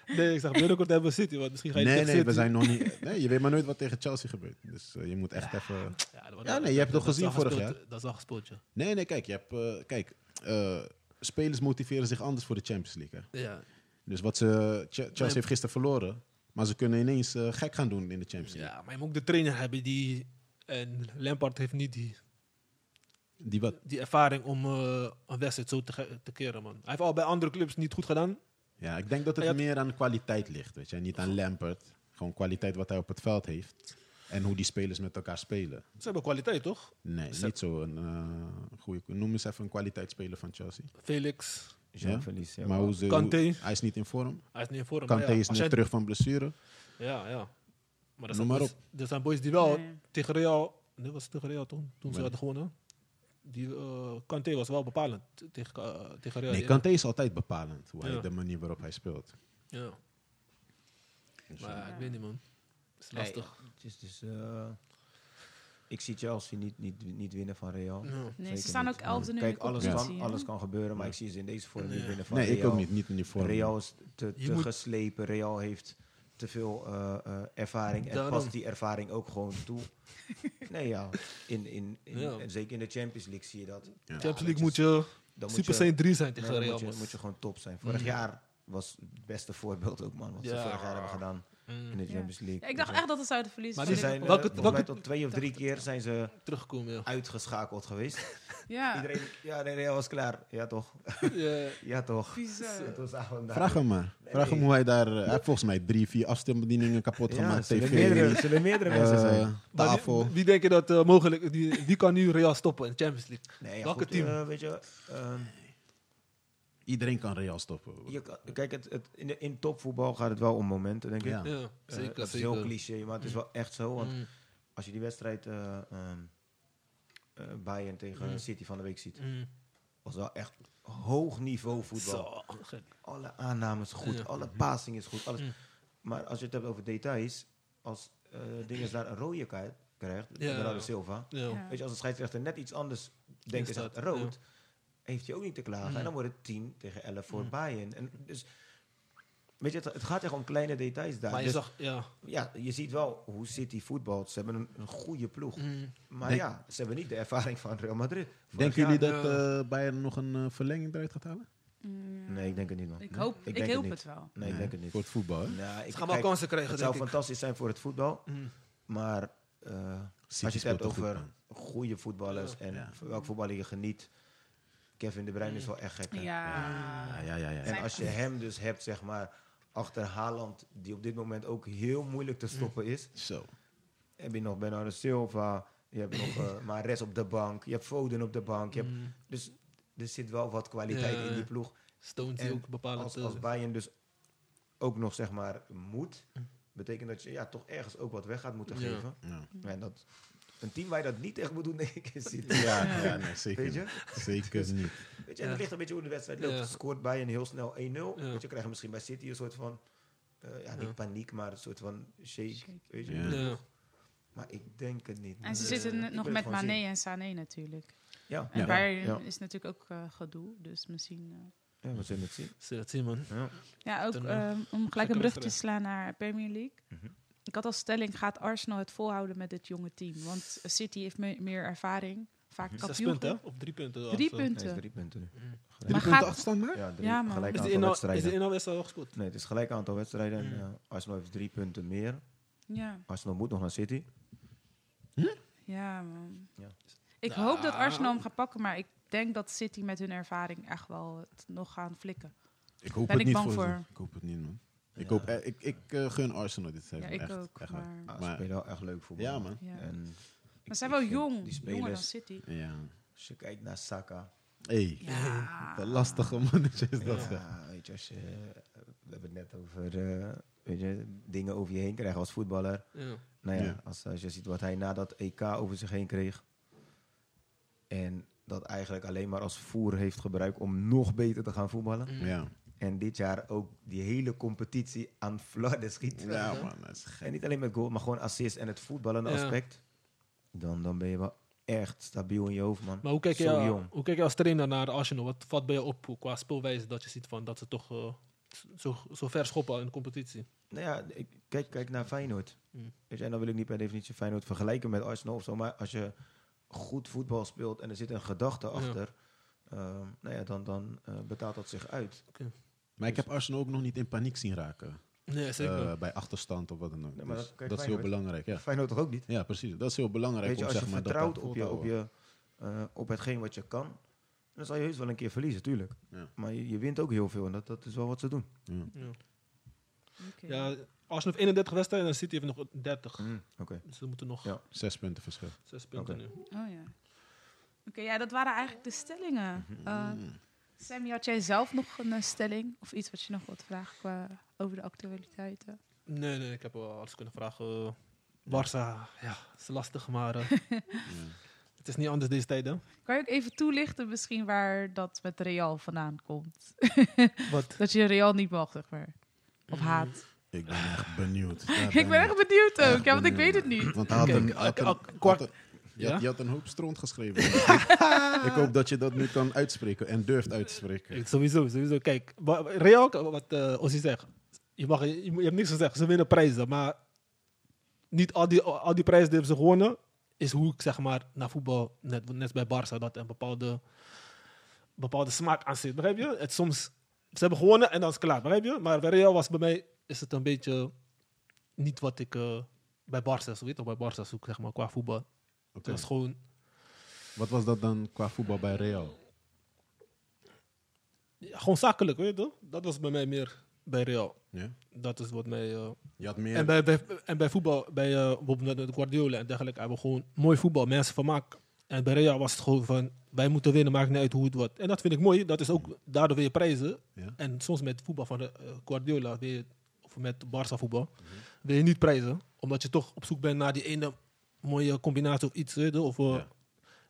Nee, ik zeg binnenkort hebben we City, want misschien ga je Nee, nee, we zijn nog niet. Nee, je weet maar nooit wat tegen Chelsea gebeurt. Dus eh, je moet echt even. Ja, Ja, nee, je hebt toch gezien vorig gespeeld, Dat is al gespeeld, ja. Nee, nee, kijk, je hebt. eh, kijk, eh, spelers motiveren zich anders voor de Champions League. Hè. Ja, Dus wat ze. Ch- Chelsea Nee. heeft gisteren verloren. Maar ze kunnen ineens gek gaan doen in de Champions League. ja, maar je moet ook de trainer hebben die... En Lampard heeft niet die... Die wat? die ervaring om eh, een wedstrijd zo te, te keren, man. Hij heeft al bij andere clubs niet goed gedaan. Ja, ik denk dat het had- meer aan kwaliteit ligt, weet je. Niet aan Lampert. Gewoon kwaliteit wat hij op het veld heeft. En hoe die spelers met elkaar spelen. Ze hebben kwaliteit, toch? Nee, Ze- niet zo een eh goede... Noem eens even een kwaliteitsspeler van Chelsea. Felix, Jean Ja? Maar hoe ze, hoe- hij is niet in vorm. hij is niet in vorm. Ja, is net jij- terug van blessure. Ja, ja. Maar er Noem zijn, maar boys, er zijn boys die wel Nee. tegen Real... Nee, was het tegen Real toen? Toen ze hadden gewonnen. Die eh Kanté was wel bepalend tegen, eh, tegen Real. Nee, Ja. Kanté is altijd bepalend. Hoe hij, Ja. de manier waarop hij speelt. Ja, Dus, maar eh, ik weet niet, man. Het is Nee, lastig. het is dus, eh, ik zie Chelsea niet, niet, niet winnen van Real. Nee, Zeker ze staan ook elfde nu Kijk, alles kan, alles kan gebeuren, maar ik zie ze in deze vorm niet Nee. winnen van nee, Real. ik ook niet. Niet in die vorm. Real is te, te geslepen. Real heeft te veel eh, eh, ervaring. En past die ervaring ook gewoon toe. nee, ja. In, in, in, Ja. en zeker in de Champions League zie je dat. Ja. Champions League moet je dan moet Super je- Saiyan 3 zijn tegen Real. moet, je, moet je gewoon top zijn. Vorig Mm. jaar was het beste voorbeeld ook, man. Wat ze vorig jaar hebben gedaan. In de Ja. Champions League. Ja, ik dacht echt dat ze zouden verliezen. Maar Ze van zijn eh, Welke- volgens mij welke- tot twee of drie keer zijn ze Teruggekomen, ja. uitgeschakeld geweest. ja, Iedereen, ja, nee, was klaar. Ja, toch? ja. Ja, toch? Vraag hem maar. Vraag hem hoe hij daar... eh, hij heeft volgens mij drie, vier afstandsbedieningen kapot Ja, gemaakt. zullen TV, meerdere, zullen meerdere eh, mensen zijn. Wie- tafel. Wie, denk je dat eh, mogelijk... Die, wie kan nu Real stoppen in de Champions League? Nee, ja, welke goed, team? weet je, ehm, Iedereen kan Real stoppen. je kan- kijk, het, het, in, de- in topvoetbal gaat het wel om momenten, denk ik. Ja. Ja, Eh, zeker. dat is zeker. heel cliché, maar het is wel echt zo. Want Mm, als je die wedstrijd eh ehm, eh, Bayern tegen Mm. City van de week ziet, mm. was wel echt hoog niveau voetbal. Zo. Alle aannames goed, Ja. alle passing is goed, alles. Mm. Maar als je het hebt over details, als eh dingen daar een rode kaart krijgt, Ja. Silva, Ja. Ja. weet je, als de scheidsrechter net iets anders denkt en Is dat, rood, heeft hij ook niet te klagen. Mm. En dan wordt het 10 tegen 11 voor Mm. Bayern. En dus, weet je, het, het gaat echt om kleine details daar. Maar je Dus, zag... Ja. ja, je ziet wel hoe City voetbalt. Ze hebben een, een goede ploeg. Mm. Maar Denk- ja, ze hebben niet de ervaring van Real Madrid. Denken jullie dat eh, Bayern nog een eh, verlenging eruit gaat halen? Mm, Nee, ik denk het niet, man. Ik hoop, Ik ik hoop het wel. Nee, ik denk het niet. Voor het voetbal, hè? Nou, ik Ze gaan wel kijk, kansen krijgen, Het denk zou ik. fantastisch zijn voor het voetbal. Mm. Maar eh, als je het hebt over goed, goede voetballers Ja. en Ja. welk voetballer je geniet. Kevin De Bruyne is wel echt gek. hè? Ja. Ja, ja, ja. ja. En als je hem dus hebt, zeg maar, achter Haaland, die op dit moment ook heel moeilijk te stoppen is. Zo. Heb je nog Bernardo Silva, je hebt nog eh Mahrez op de bank, je hebt Foden op de bank. Je hebt, Mm. dus er zit wel wat kwaliteit Ja. in die ploeg. Die En ook bepalend... Als, eh, als Bayern dus ook nog, zeg maar, moet, betekent dat je ja, toch ergens ook wat weg gaat moeten Ja. geven. Ja, En dat, een team waar je dat niet tegen moet doen, denk ik, is City. ja, ja nee, zeker Weet je? Zeker niet. Weet je, en Ja. het ligt een beetje hoe de wedstrijd loopt. Ja. Scoort Bayern heel snel 1-0. Ja. Weet je, krijgen misschien bij City een soort van, eh, ja, niet Ja. paniek, maar een soort van shake. Shake. Weet je? Ja. Ja. Maar ik denk het niet. En ze zitten nog met Mané zien. en Sané natuurlijk. Ja, En Ja. Bayern Ja. is natuurlijk ook eh, gedoe, dus misschien... eh, ja, we zullen het zien. Zullen het zien, man. Ja. Ja, ook eh, ehm, om gelijk een brug te slaan naar Premier League. Mhm. Ik had als stelling, gaat Arsenal het volhouden met dit jonge team? Want City heeft me- meer ervaring, vaak. Zes kampioen. punten. Of drie punten. Drie. Nee, punten. is drie punten nu. Mm. Drie Maar punten gaat- achterstand maar? Ja, drie, Ja, man. gelijk Is de aantal inhoud, wedstrijden. is de inhaalwedstrijd al gespeeld? Nee, het is gelijk aantal wedstrijden. En, Mm. eh, Arsenal heeft drie punten meer. Ja, Arsenal moet nog naar City. ja man. Ja. Ik hoop dat Arsenal hem gaat pakken, maar ik denk dat City met hun ervaring echt wel het nog gaan flikken. Ik hoop Ben het ik niet bang voor, ze. voor. Ik hoop het niet, man. Ik, Ja. hoop, eh, ik, ik eh, gun Arsenal dit Ja, seizoen. ik echt, ook. echt waar. Maar, Ah, ze Maar- spelen wel echt leuk voetbal. Ja, man. ja. En ik- maar ze zijn ik wel vind jong, Die jonger dan spelers, City. Ja. als je kijkt naar Saka. Hey, Ja. de lastige mannetje is dat. Ja. weet je, als je, we hebben het net over eh, weet je, dingen over je heen krijgen als voetballer. Ja. Nou ja, Ja. Als, als je ziet wat hij na dat EK over zich heen kreeg. En dat eigenlijk alleen maar als voer heeft gebruikt om nog beter te gaan voetballen. Mm. Ja. En dit jaar ook die hele competitie aan flarden schiet. ja, man, dat is gek. En niet alleen met goal, maar gewoon assist en het voetballende Ja. aspect. Dan, dan ben je wel echt stabiel in je hoofd, man. Maar hoe kijk, Zo je, jong. hoe kijk je als trainer naar Arsenal? Wat valt bij je op qua speelwijze dat je ziet van dat ze toch eh, zo, zo ver schoppen in de competitie? Nou ja, ik, kijk, kijk naar Feyenoord. Mm. Weet je, en dan wil ik niet per definitie Feyenoord vergelijken met Arsenal of zo. Maar als je goed voetbal speelt en er zit een gedachte achter, ehm, nou ja, dan, dan eh, betaalt dat zich uit. Maar ik heb Arsenal ook nog niet in paniek zien raken. Nee, zeker. eh, bij achterstand of wat dan ook. Nee, maar Dus dat- is heel belangrijk. Ja. Feyenoord toch ook niet? ja, precies. Dat is heel belangrijk Weet je, om als zeg je maar, dat vertrouwt dan op je, op je eh, op hetgeen wat je kan. En dan zal je heus wel een keer verliezen, tuurlijk. Ja. Maar je, je wint ook heel veel en dat, dat is wel wat ze doen. Ja. Ja. Oké. Ja, Arsenal heeft 31 wedstrijden en City heeft nog 30. Mm, Oké. Dus ze moeten nog Ja. Zes punten verschil. zes punten Oké. nu. Oh ja. Oké, ja, dat waren eigenlijk de stellingen. Eh, Sammy, had jij zelf nog een eh, stelling of iets wat je nog wilt vragen qua, over de actualiteiten? Nee, nee, ik heb wel alles kunnen vragen. Barça, ja, is lastig, maar eh, Ja. het is niet anders deze tijden. Kan je ook even toelichten misschien waar dat met Real vandaan komt? Wat? Dat je Real niet mag, zeg maar. Of Mm. haat. Ik ben echt benieuwd. Ik ben echt benieuwd ook, echt ja, want ik weet het niet. Want hij had een, had een- een- je, Ja? had, je had een hoop stront geschreven. ik hoop dat je dat nu kan uitspreken en durft uit te spreken. Ik- Sowieso, sowieso. Kijk, Real, wat eh Ossie zegt, je, mag, je, je hebt niks gezegd. Ze winnen prijzen, maar niet al die, al die prijzen die hebben ze gewonnen, is hoe ik zeg maar naar voetbal, net, net bij Barça, dat een bepaalde, bepaalde smaak aan zit. Begrijp je? Het soms, ze hebben gewonnen en dan is het klaar, begrijp je? Maar bij Real was bij mij, is het een beetje niet wat ik eh, bij Barça weet, of bij Barça zoek, zeg maar, qua voetbal. Het was gewoon, Wat was dat dan qua voetbal bij Real? ja, gewoon zakelijk, weet je? Dat was bij mij meer bij Real. Ja? Dat is wat mij... eh, Je had meer... En bij, bij, en bij voetbal, bij bijvoorbeeld de Guardiola en dergelijke, hebben we gewoon mooi voetbal, mensen vermaak. En bij Real was het gewoon van, wij moeten winnen, maakt niet uit hoe het wordt. En dat vind ik mooi, dat is ook, daardoor wil je prijzen. Ja? En soms met voetbal van de, eh, Guardiola, je, of met Barça voetbal, wil je niet prijzen. Omdat je toch op zoek bent naar die ene mooie combinatie of iets. weet Of, eh, Ja.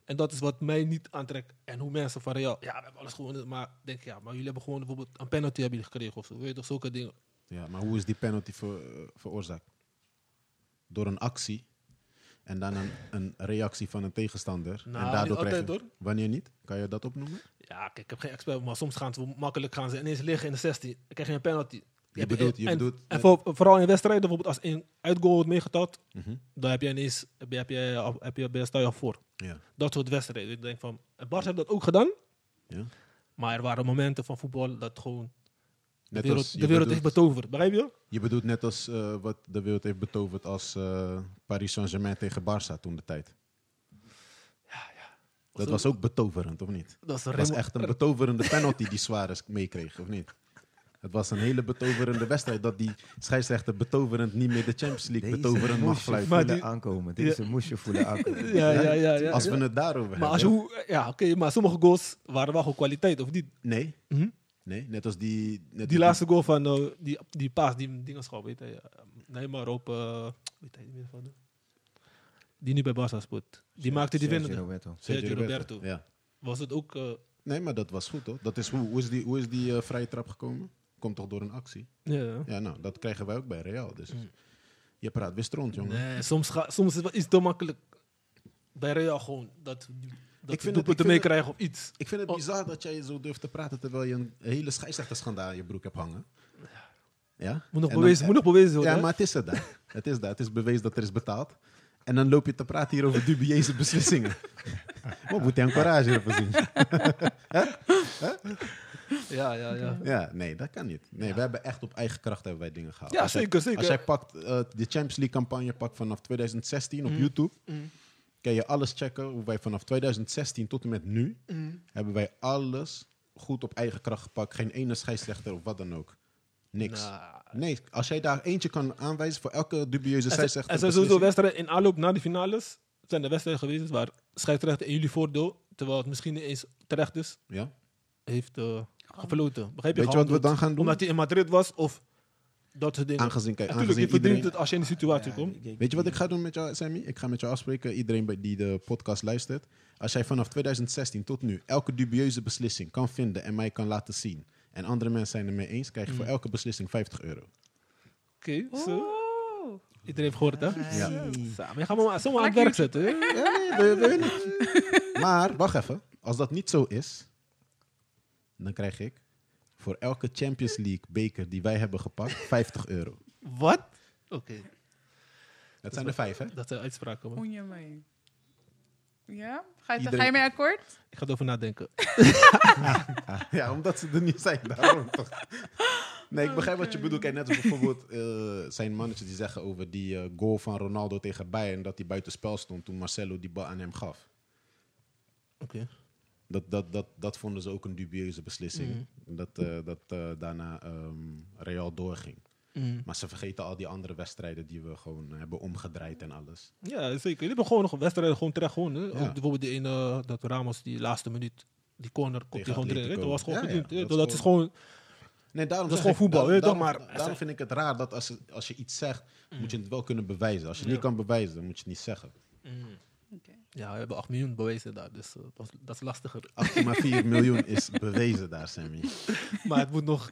En dat is wat mij niet aantrekt. En hoe mensen van Real, ja, we hebben alles gewonnen. Maar denk ja, maar jullie hebben gewoon bijvoorbeeld een penalty hebben gekregen of zo. Weet je toch, zulke dingen. Ja, maar hoe is die penalty ver- eh, veroorzaakt? Door een actie en dan een, een reactie van een tegenstander. Nou, en daardoor krijg. Wanneer niet? Kan je dat opnoemen? Ja, kijk, ik heb geen expert, maar soms gaan ze makkelijk gaan ze ineens liggen in de 16. Dan krijg je een penalty. Je bedoelt- je en, bedoelt- en voor- vooral in wedstrijden, bijvoorbeeld als een uitgoal wordt meegeteld, Mhm. dan heb je ineens, heb je, heb je, heb je, je- sta je al voor. Ja. Dat soort wedstrijden. Ik denk van, Bart heeft dat ook gedaan, ja. maar er waren momenten van voetbal dat gewoon de Net wereld, als, de wereld heeft bedoelt- betoverd. Begrijp je? Je bedoelt net als eh, wat de wereld heeft betoverd als eh, Paris Saint-Germain tegen Barça toen de tijd. Dat was ook betoverend, of niet? Dat was remo- echt een betoverende penalty die Suarez meekreeg, of niet? Het was een hele betoverende wedstrijd dat die scheidsrechter betoverend niet meer de Champions League betoverend mag moest je fluiten. Maar voelen die- aankomen. Deze moest je voelen aankomen. Ja, ja, ja. ja, Als ja. we het daarover Maar als hebben. je, hoe- ja, oké, maar sommige goals waren wel gewoon kwaliteit, of niet? Nee, Mhm. nee, net als die... Net Die laatste goal van eh, die, die paas, die dingenschap, weet je. eh, Nee, maar op, eh weet hij niet meer van de- Die nu bij Barca speelt. Die maakte die Sergio winnende. Roberto. Sergio Roberto. Ja. Was het ook... Nee, maar dat was goed, hoor. Dat is hoe, hoe is die, hoe is die eh, vrije trap gekomen? Komt toch door een actie? ja. Ja, nou, dat krijgen wij ook bij Real. Dus Mm. je praat weer rond, jongen. Nee, soms, ga, soms is het iets te makkelijk. Bij Real gewoon. Dat, dat Ik vind het- meekrijgen of iets. Ik vind het Oh. bizar dat jij zo durft te praten terwijl je een hele scheidsrechterschandaal in je broek hebt hangen. Ja? Moet nog En dan- bewezen, moet nog bewezen worden. Ja, hè? maar het is het daar. Het is daar. Het is bewezen dat er is betaald. En dan loop je te praten hier over dubieuze beslissingen. Wat moet hij een courage hebben zien? Ja, ja, ja. Ja, nee, dat kan niet. Nee, we hebben echt op eigen kracht hebben wij dingen gehaald. Ja, Als jij- zeker, zeker. Als jij pakt, eh, de Champions League campagne pakt vanaf 2016 op Mm. YouTube, Mm. kan je alles checken hoe wij vanaf 2016 tot en met nu Mm. hebben wij alles goed op eigen kracht gepakt. Geen ene scheidsrechter of wat dan ook. Niks. Nou, Nee, als jij daar eentje kan aanwijzen voor elke dubieuze er scheidsrechter. er zijn sowieso wedstrijden in aanloop naar de finales. Zijn er wedstrijden geweest waar scheidsrechter in jullie voordeel, terwijl het misschien niet eens terecht is, Ja? heeft eh gefloten. Begrijp je? Weet je wat we dan gaan doen? Omdat hij in Madrid was of dat soort dingen. Aangezien, kijk, Natuurlijk, je verdient iedereen... het als je in die situatie Ja, komt. ik- ik- Weet je wat ik ga doen met jou, Sammy? Ik ga met jou afspreken, iedereen bij- die de podcast luistert. Als jij vanaf 2016 tot nu elke dubieuze beslissing kan vinden en mij kan laten zien, en andere mensen zijn er mee eens, krijg je voor Mm. elke beslissing 50 euro. Oké, zo. Iedereen heeft gehoord, hè? Ja. Je gaat me maar zomaar aan het werk zetten. hè? Ja, nee, je niet. Maar, wacht even. Als dat niet zo is, dan krijg ik voor elke Champions League beker die wij hebben gepakt 50 euro. Wat? Oké, Dat zijn er vijf, hè? dat zijn uitspraken. man. Oei, amai. Ja? Ga je, Iedereen- ga je mee akkoord? Ik ga erover nadenken. Ja, omdat ze er niet zijn. Daarom toch. Nee, ik begrijp wat je bedoelt. Kijk, net als bijvoorbeeld eh, zijn mannetjes die zeggen over die eh, goal van Ronaldo tegen Bayern, dat hij buiten spel stond toen Marcelo die bal aan hem gaf. Oké. Dat, dat, dat, dat vonden ze ook een dubieuze beslissing. Mhm. Dat, eh, dat eh, daarna ehm, Real doorging. Mm. Maar ze vergeten al die andere wedstrijden die we gewoon hebben omgedraaid en alles. Ja, zeker. Jullie hebben gewoon nog wedstrijden gewoon terecht gewonnen. Ja. Bijvoorbeeld die ene, dat Ramos die laatste minuut, die corner, komt hij gewoon erin. Dat was gewoon Ja, dat Dat, is gewoon... Nee, daarom Dat is gewoon voetbal, je daarom, Maar- daarom vind ik het raar dat als, als je iets zegt, moet je het wel kunnen bewijzen. Als je het Ja. niet kan bewijzen, dan moet je het niet zeggen. Oké. Ja, we hebben 8 miljoen bewezen daar, dus eh, dat, is, dat is lastiger. 8,4 miljoen is bewezen daar, Sammy. maar het moet nog,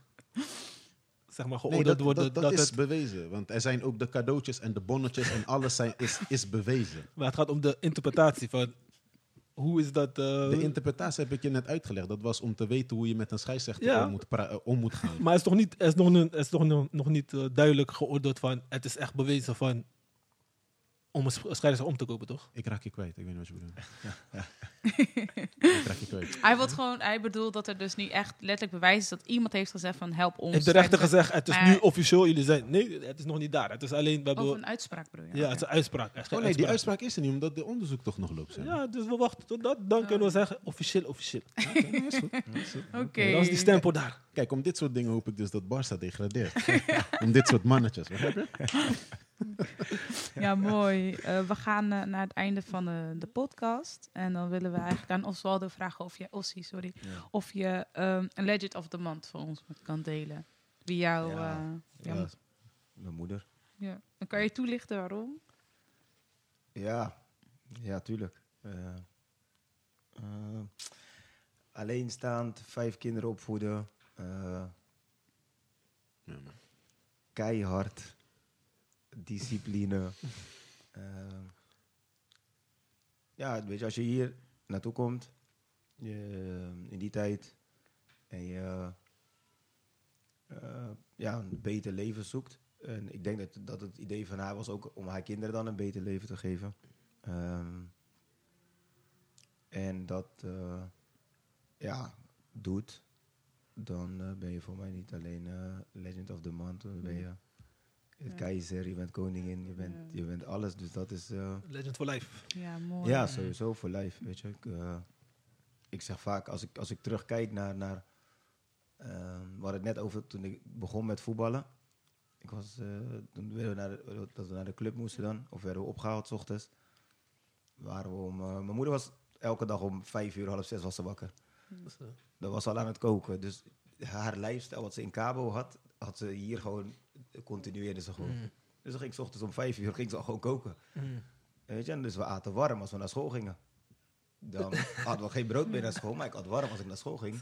zeg maar, Nee, geoordeeld dat, worden. dat, dat dat is het, bewezen. Want er zijn ook de cadeautjes en de bonnetjes en alles zijn, is, is bewezen. maar het gaat om de interpretatie van, hoe is dat... eh, De interpretatie heb ik je net uitgelegd. Dat was om te weten hoe je met een scheidsrechter Ja. om, moet eh, om moet gaan. maar het is nog niet, is nog, is nog, nog- nog niet duidelijk geoordeeld van, het is echt bewezen van, om een sch- scheidsrechter om te kopen, toch? Ik raak je kwijt, ik weet niet wat je bedoelt. ik raak je kwijt. Hij, wil gewoon, hij bedoelt dat er dus niet echt letterlijk bewijs is dat iemand heeft gezegd van help ons. Heeft de rechter gezegd, het is Maar- nu officieel, jullie zijn... Nee, het is nog niet daar. Het is alleen, we hebben... Of een uitspraak bedoel je? ja, het is een uitspraak. Is Oh nee, die uitspraak. uitspraak is er niet, omdat de onderzoek toch nog loopt. Ja, dus we wachten tot dat. Dan kunnen we zeggen, officieel, officieel. Oké, is goed. Oké. Dat is die stempel daar. Kijk, om dit soort dingen hoop ik dus dat Barça degradeert. om dit soort mannetjes, begrijp je? Ja, mooi. Eh, we gaan eh, naar het einde van de, de podcast. En dan willen we eigenlijk aan Oswaldo vragen of je, Ossie, sorry, of je ehm, een Legend of the Month voor ons kan delen. Wie jou... Ja. eh, Ja, mijn moeder. ja. Dan kan je toelichten waarom? Ja, ja, tuurlijk. Eh, eh, alleenstaand, vijf kinderen opvoeden. eh, keihard. Discipline. Eh, ja, weet je, als je hier naartoe komt, je, in die tijd, en je eh, ja, een beter leven zoekt. En ik denk dat, dat het idee van haar was ook om haar kinderen dan een beter leven te geven. Ehm, en dat eh, ja, doet, dan eh, ben je voor mij niet alleen eh, Legend of the Month. Dan ben je het Ja. keizer, je bent koningin, je bent, Ja. je bent alles. Dus dat is... eh, Legend for life. Ja, mooi. ja, sowieso voor life, weet je. Ik, eh, ik zeg vaak, als ik, als ik terugkijk naar... naar we hadden het net over toen ik begon met voetballen. Ik was, eh, toen werden we naar de, dat we naar de club moesten dan, of werden we opgehaald 's ochtends. Waren we om, eh, mijn moeder was elke dag om vijf uur, half zes was ze wakker. Eh, Dat was al aan het koken. Dus haar lifestyle, wat ze in Cabo had, had ze hier gewoon, continueerde ze gewoon. mm, Dus dan ging ik 's ochtends om vijf uur ging ze al gewoon koken. mm. Weet je, en dus we aten warm als we naar school gingen. Dan hadden we geen brood meer naar school, maar ik had warm als ik naar school ging.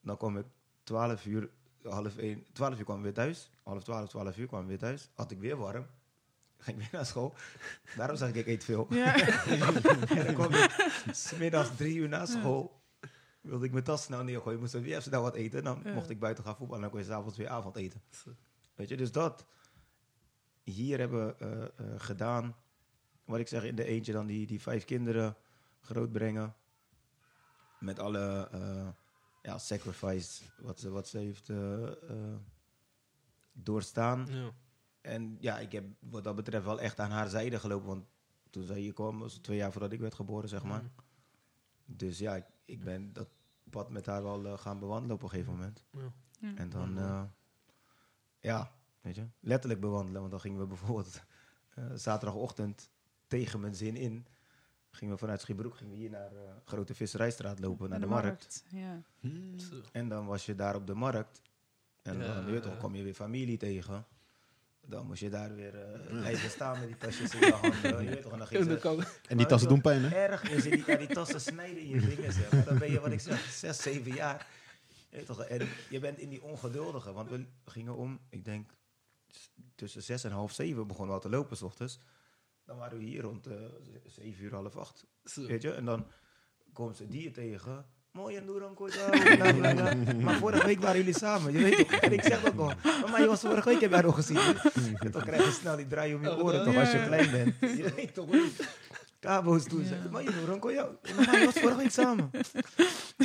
Dan kwam ik 12 uur, half 1, 12 uur kwam ik weer thuis. Half 12, 12 uur kwam ik weer thuis. Had ik weer warm. Ging ik weer naar school. Daarom zeg ik, ik eet veel. Ja. en dan kwam ik smiddags drie uur na school. Wilde ik mijn tas snel neergooien. Moest ik weer even snel wat eten. Dan Ja. mocht ik buiten gaan voetballen. En dan kon je s'avonds weer avondeten. Zo. Weet je, dus dat hier hebben we eh, eh, gedaan. Wat ik zeg, in de eentje dan die, die vijf kinderen grootbrengen. Met alle eh, ja, sacrifice wat ze, wat ze heeft doorstaan. Ja. En ja, ik heb wat dat betreft wel echt aan haar zijde gelopen. Want toen zij hier kwam, was het twee jaar voordat ik werd geboren, zeg maar. Mm. Dus ja, ik, ik ben dat pad met haar wel gaan bewandelen op een gegeven moment. Ja. Ja. En dan, eh, ja, weet je, letterlijk bewandelen. Want dan gingen we bijvoorbeeld eh, zaterdagochtend tegen mijn zin in. Gingen we vanuit Schiebroek gingen we hier naar eh, Grote Visserijstraat lopen, naar de, markt. Ja. Zo. En dan was je daar op de markt. En Ja. dan weet je toch, kwam je weer familie tegen. Dan moest je daar weer eh, blijven staan met die tasjes in je handen. Je weet toch, en dan ze. En die tassen doen pijn, hè? erg is die, ja, die tassen snijden in je vingers. Hè. Dan ben je, wat ik zeg, zes, zeven jaar. Je toch, en je bent in die ongeduldige. Want we gingen om, ik denk, tussen zes en half zeven begonnen we al te lopen s ochtends. Dan waren we hier rond eh, zeven uur, half acht. Zo. Weet je, en dan komen ze die tegen. Mooi en Maar vorige week waren jullie samen, je weet toch? En ik zeg dat nog. Maar je was vorige week, heb jij nog gezien. En dan krijg je snel die draai om je oren toch, als je klein bent. Je weet toch Kabo's zeiden, maar je jou. Maar je was vorige week samen.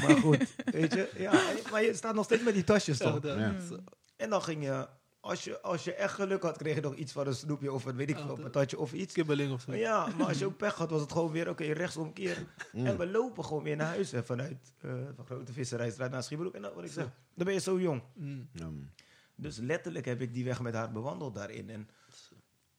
Maar goed, weet je. Ja, maar je staat nog steeds met die tasjes toch? Ja, Ja. Zo. En dan ging je als je, als je echt geluk had, kreeg je nog iets van een snoepje of een weet ik Ja, veel, dat- patatje of iets. Kibbeling of zo. Maar ja, maar als je ook pech had, was het gewoon weer, oké, rechtsomkeer. En we lopen gewoon weer naar huis hè, vanuit eh van Grote Visserijstraat naar Schiebroek. En dat wat ik zeg, dan ben je zo jong. Mm. Dus letterlijk heb ik die weg met haar bewandeld daarin. En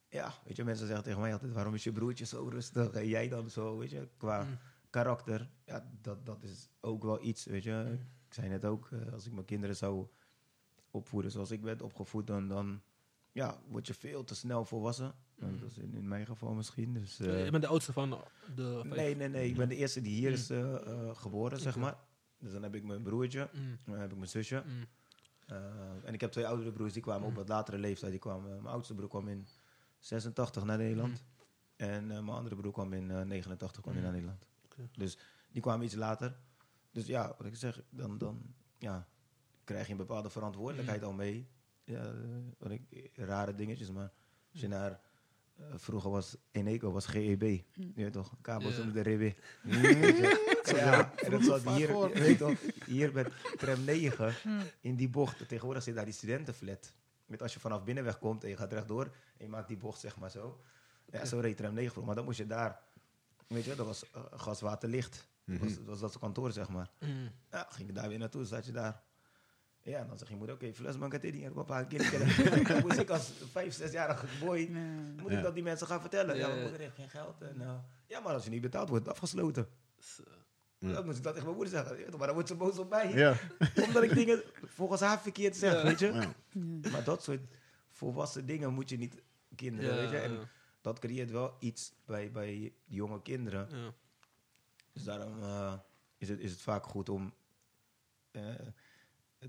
ja, weet je, mensen zeggen tegen mij altijd, waarom is je broertje zo rustig en jij dan zo, weet je, qua Mm. Karakter. Ja, dat, dat is ook wel iets, weet je. Ik zei net ook, eh, als ik mijn kinderen zou opvoeden zoals ik werd opgevoed, dan, dan ja, word je veel te snel volwassen. Mm. Dat is in, in mijn geval misschien. Dus, Eh, eh, je bent de oudste van de nee, nee, nee. Ik ben de eerste die hier Mm. is eh, eh, geboren, zeg maar. Dus dan heb ik mijn broertje, Mm. dan heb ik mijn zusje. Eh, en ik heb twee oudere broers, die kwamen op wat latere leeftijd. Die kwamen, mijn oudste broer kwam in 86 naar Nederland. En eh, mijn andere broer kwam in eh, 89 kwam hij naar Nederland. Dus die kwamen iets later. Dus ja, wat ik zeg, dan, dan ja, krijg je een bepaalde verantwoordelijkheid al mee. Ja, wat ik, rare dingetjes, maar als je naar... eh, vroeger was Eneco, was GEB. Je weet toch? Kabels onder de RB. ja, en dat zat hier, weet toch, hier met tram 9 in die bocht. Tegenwoordig zit daar die studentenflat. Met als je vanaf binnenweg komt en je gaat rechtdoor en je maakt die bocht zeg maar zo. Ja, zo reed tram 9 voor. Maar dan moest je daar, weet je, dat was eh, gas, water, licht. Dat was, was dat kantoor zeg maar. Mm. Ja, ging je daar weer naartoe, zat je daar. Ja, dan zeg je moeder, oké, fles man, dit hier, papa, een keer. Dan moest ik als vijf, zesjarige boy, moet Ja. ik dat die mensen gaan vertellen. Ja, Ja, mijn moeder heeft geen geld. En, eh, ja, maar als je niet betaald wordt, afgesloten. Zo. Ja. Dan moest ik dat tegen mijn moeder zeggen. Ja, Maar dan wordt ze boos op mij. Ja. Omdat ik dingen volgens haar verkeerd zeg, Ja. weet je. Ja. Maar dat soort volwassen dingen moet je niet kinderen, Ja, weet je. En ja. Dat creëert wel iets bij, bij jonge kinderen. Ja. Dus daarom eh, is, het, is het vaak goed om eh,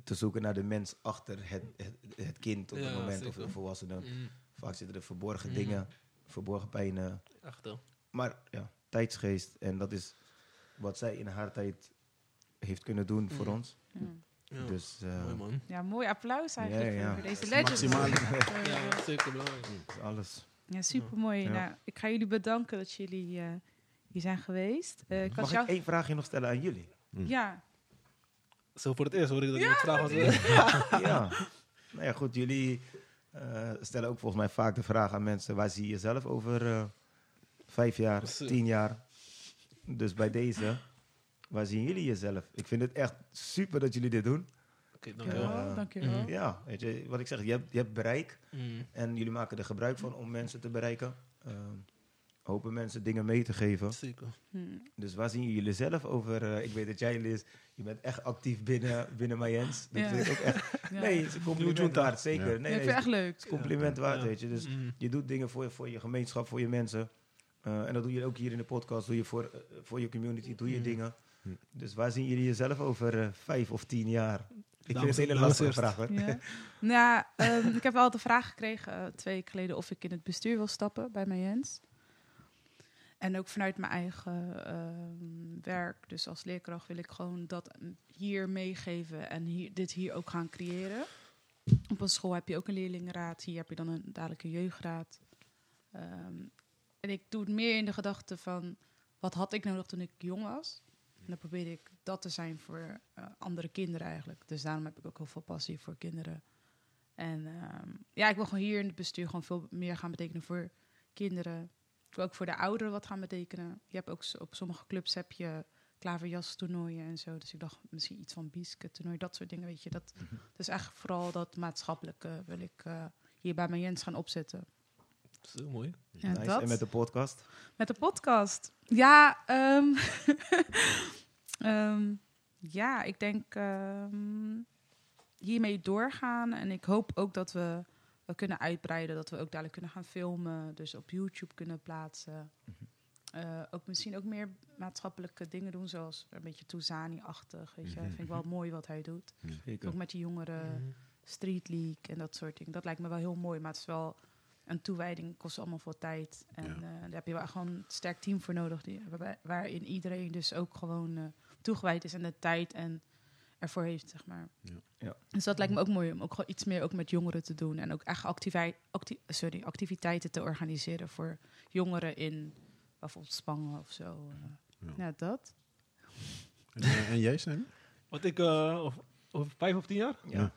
te zoeken naar de mens achter het, het, het kind op Ja, het moment of de volwassene. Mm. Vaak zitten er verborgen Mm. dingen, verborgen pijnen. Echt wel. Maar ja, tijdsgeest. En dat is wat zij in haar tijd heeft kunnen doen voor Mm. ons. Ja. Ja. Dus eh, Mooi man. Ja, mooi applaus eigenlijk Ja, ja. voor deze legend. maximaal. Ja, zeker belangrijk. dat is alles. Ja, super mooi. Ja. Nou, ik ga jullie bedanken dat jullie eh, hier zijn geweest. Eh, ik had Mag jou... ik één vraagje nog stellen aan jullie? Ja, Zo voor het eerst hoor ik dat iemand vraagt. ja. Nou ja, goed. Jullie eh, stellen ook volgens mij vaak de vraag aan mensen... waar zie je jezelf over eh, vijf jaar, tien jaar? Dus bij deze, waar zien jullie jezelf? Ik vind het echt super dat jullie dit doen. Oké, dankjewel. dankjewel. Dankjewel. mhm. Ja, weet je, wat ik zeg, je hebt, je hebt bereik... Mm. en jullie maken er gebruik van om mensen te bereiken. Eh, hopen mensen dingen mee te geven. Zeker. Hm. Dus waar zien jullie zelf over? eh, ik weet dat jij, Liz, je bent echt actief binnen, binnen Mayens. Dat Ja. vind ik ook echt... Ja. Nee, het is een compliment waard, zeker. Ja. Nee, ik vind het echt leuk. is compliment waard, Ja. weet je. Dus Mm. je doet dingen voor, voor je gemeenschap, voor je mensen. Eh, en dat doe je ook hier in de podcast. Doe je voor, eh, voor je community, doe je Mm. dingen. Dus waar zien jullie jezelf over vijf of tien jaar? Ik vind het een hele lastige vraag, hoor. Ja. nou, ehm, ik heb al de vraag gekregen eh, twee weken geleden of ik in het bestuur wil stappen bij Mayens. En ook vanuit mijn eigen ehm, werk, dus als leerkracht, wil ik gewoon dat hier meegeven en hier, dit hier ook gaan creëren. Op een school heb je ook een leerlingenraad, hier heb je dan een dadelijk een jeugdraad. Ehm, en ik doe het meer in de gedachte van, wat had ik nodig toen ik jong was? En dan probeer ik dat te zijn voor eh, andere kinderen eigenlijk. Dus daarom heb ik ook heel veel passie voor kinderen. En ehm, ja, ik wil gewoon hier in het bestuur gewoon veel meer gaan betekenen voor kinderen. Ik wil ook voor de ouderen wat gaan betekenen. Je hebt ook op sommige clubs heb je klaverjastoernooien en zo. Dus ik dacht misschien iets van biesket toernooi, dat soort dingen, weet je. Dat, Dus eigenlijk vooral dat maatschappelijke wil ik eh, hier bij mijn Jens gaan opzetten. Zo mooi. Ja, Nice. dat. En met de podcast? Met de podcast. Ja, ehm, ehm, ja ik denk ehm, hiermee doorgaan. En ik hoop ook dat we, we kunnen uitbreiden. Dat we ook dadelijk kunnen gaan filmen. Dus op YouTube kunnen plaatsen. Eh, ook misschien ook meer maatschappelijke dingen doen. Zoals een beetje Touzani-achtig. Weet je. Mhm. Vind ik wel mooi wat hij doet. Zeker. Ook met die jongeren. Mm. Street League en dat soort dingen. Dat lijkt me wel heel mooi, maar het is wel een toewijding, kost allemaal veel tijd. En Ja. eh, daar heb je wel gewoon een sterk team voor nodig, die, waarbij, waarin iedereen dus ook gewoon eh, toegewijd is en de tijd en ervoor heeft, zeg maar. Ja. Ja. Dus dat lijkt me ook mooi om ook gewoon iets meer ook met jongeren te doen en ook echt activiteit, acti sorry, activiteiten te organiseren voor jongeren in bijvoorbeeld Spangen of zo. eh. Ja. Ja, dat. En, en jij, Sam? Wat ik, eh, over, over vijf of tien jaar? Ja.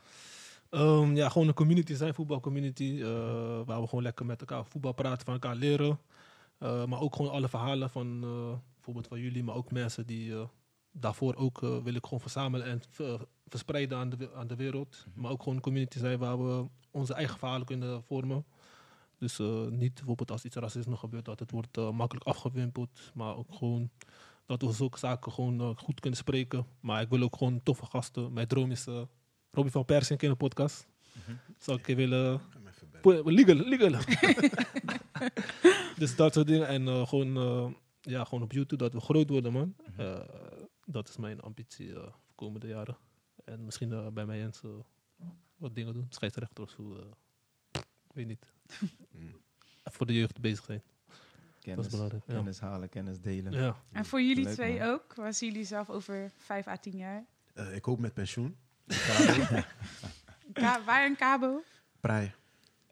Ehm, ja, gewoon een community zijn, voetbalcommunity. eh waar we gewoon lekker met elkaar voetbal praten, van elkaar leren. Eh, maar ook gewoon alle verhalen van eh, bijvoorbeeld van jullie, maar ook mensen die daarvoor ook wil ik gewoon verzamelen en ver- verspreiden aan de, aan de wereld. Maar ook gewoon een community zijn waar we onze eigen verhalen kunnen vormen. Dus niet bijvoorbeeld als iets racisme gebeurt, dat het wordt makkelijk afgewimpeld. Maar ook gewoon dat we zulke zaken gewoon goed kunnen spreken. Maar ik wil ook gewoon toffe gasten. Mijn droom is Robbie van Persie een keer in een podcast. Zou ik een keer willen... Legal, legal. dus dat soort dingen. En eh, gewoon, eh, ja, gewoon op YouTube dat we groot worden, man. Eh, dat is mijn ambitie eh, voor de komende jaren. En misschien eh, bij mij Jens eh, wat dingen doen. Scheidsrechter of zo. eh, ik weet niet. Mm. Voor de jeugd bezig zijn. Kennis, belangrijk, ja. kennis halen, kennis delen. Ja. En voor jullie Leuk, twee man. ook? Waar zien jullie zelf over vijf à tien jaar? Eh, ik hoop met pensioen. Ka- waar een Cabo? Prij.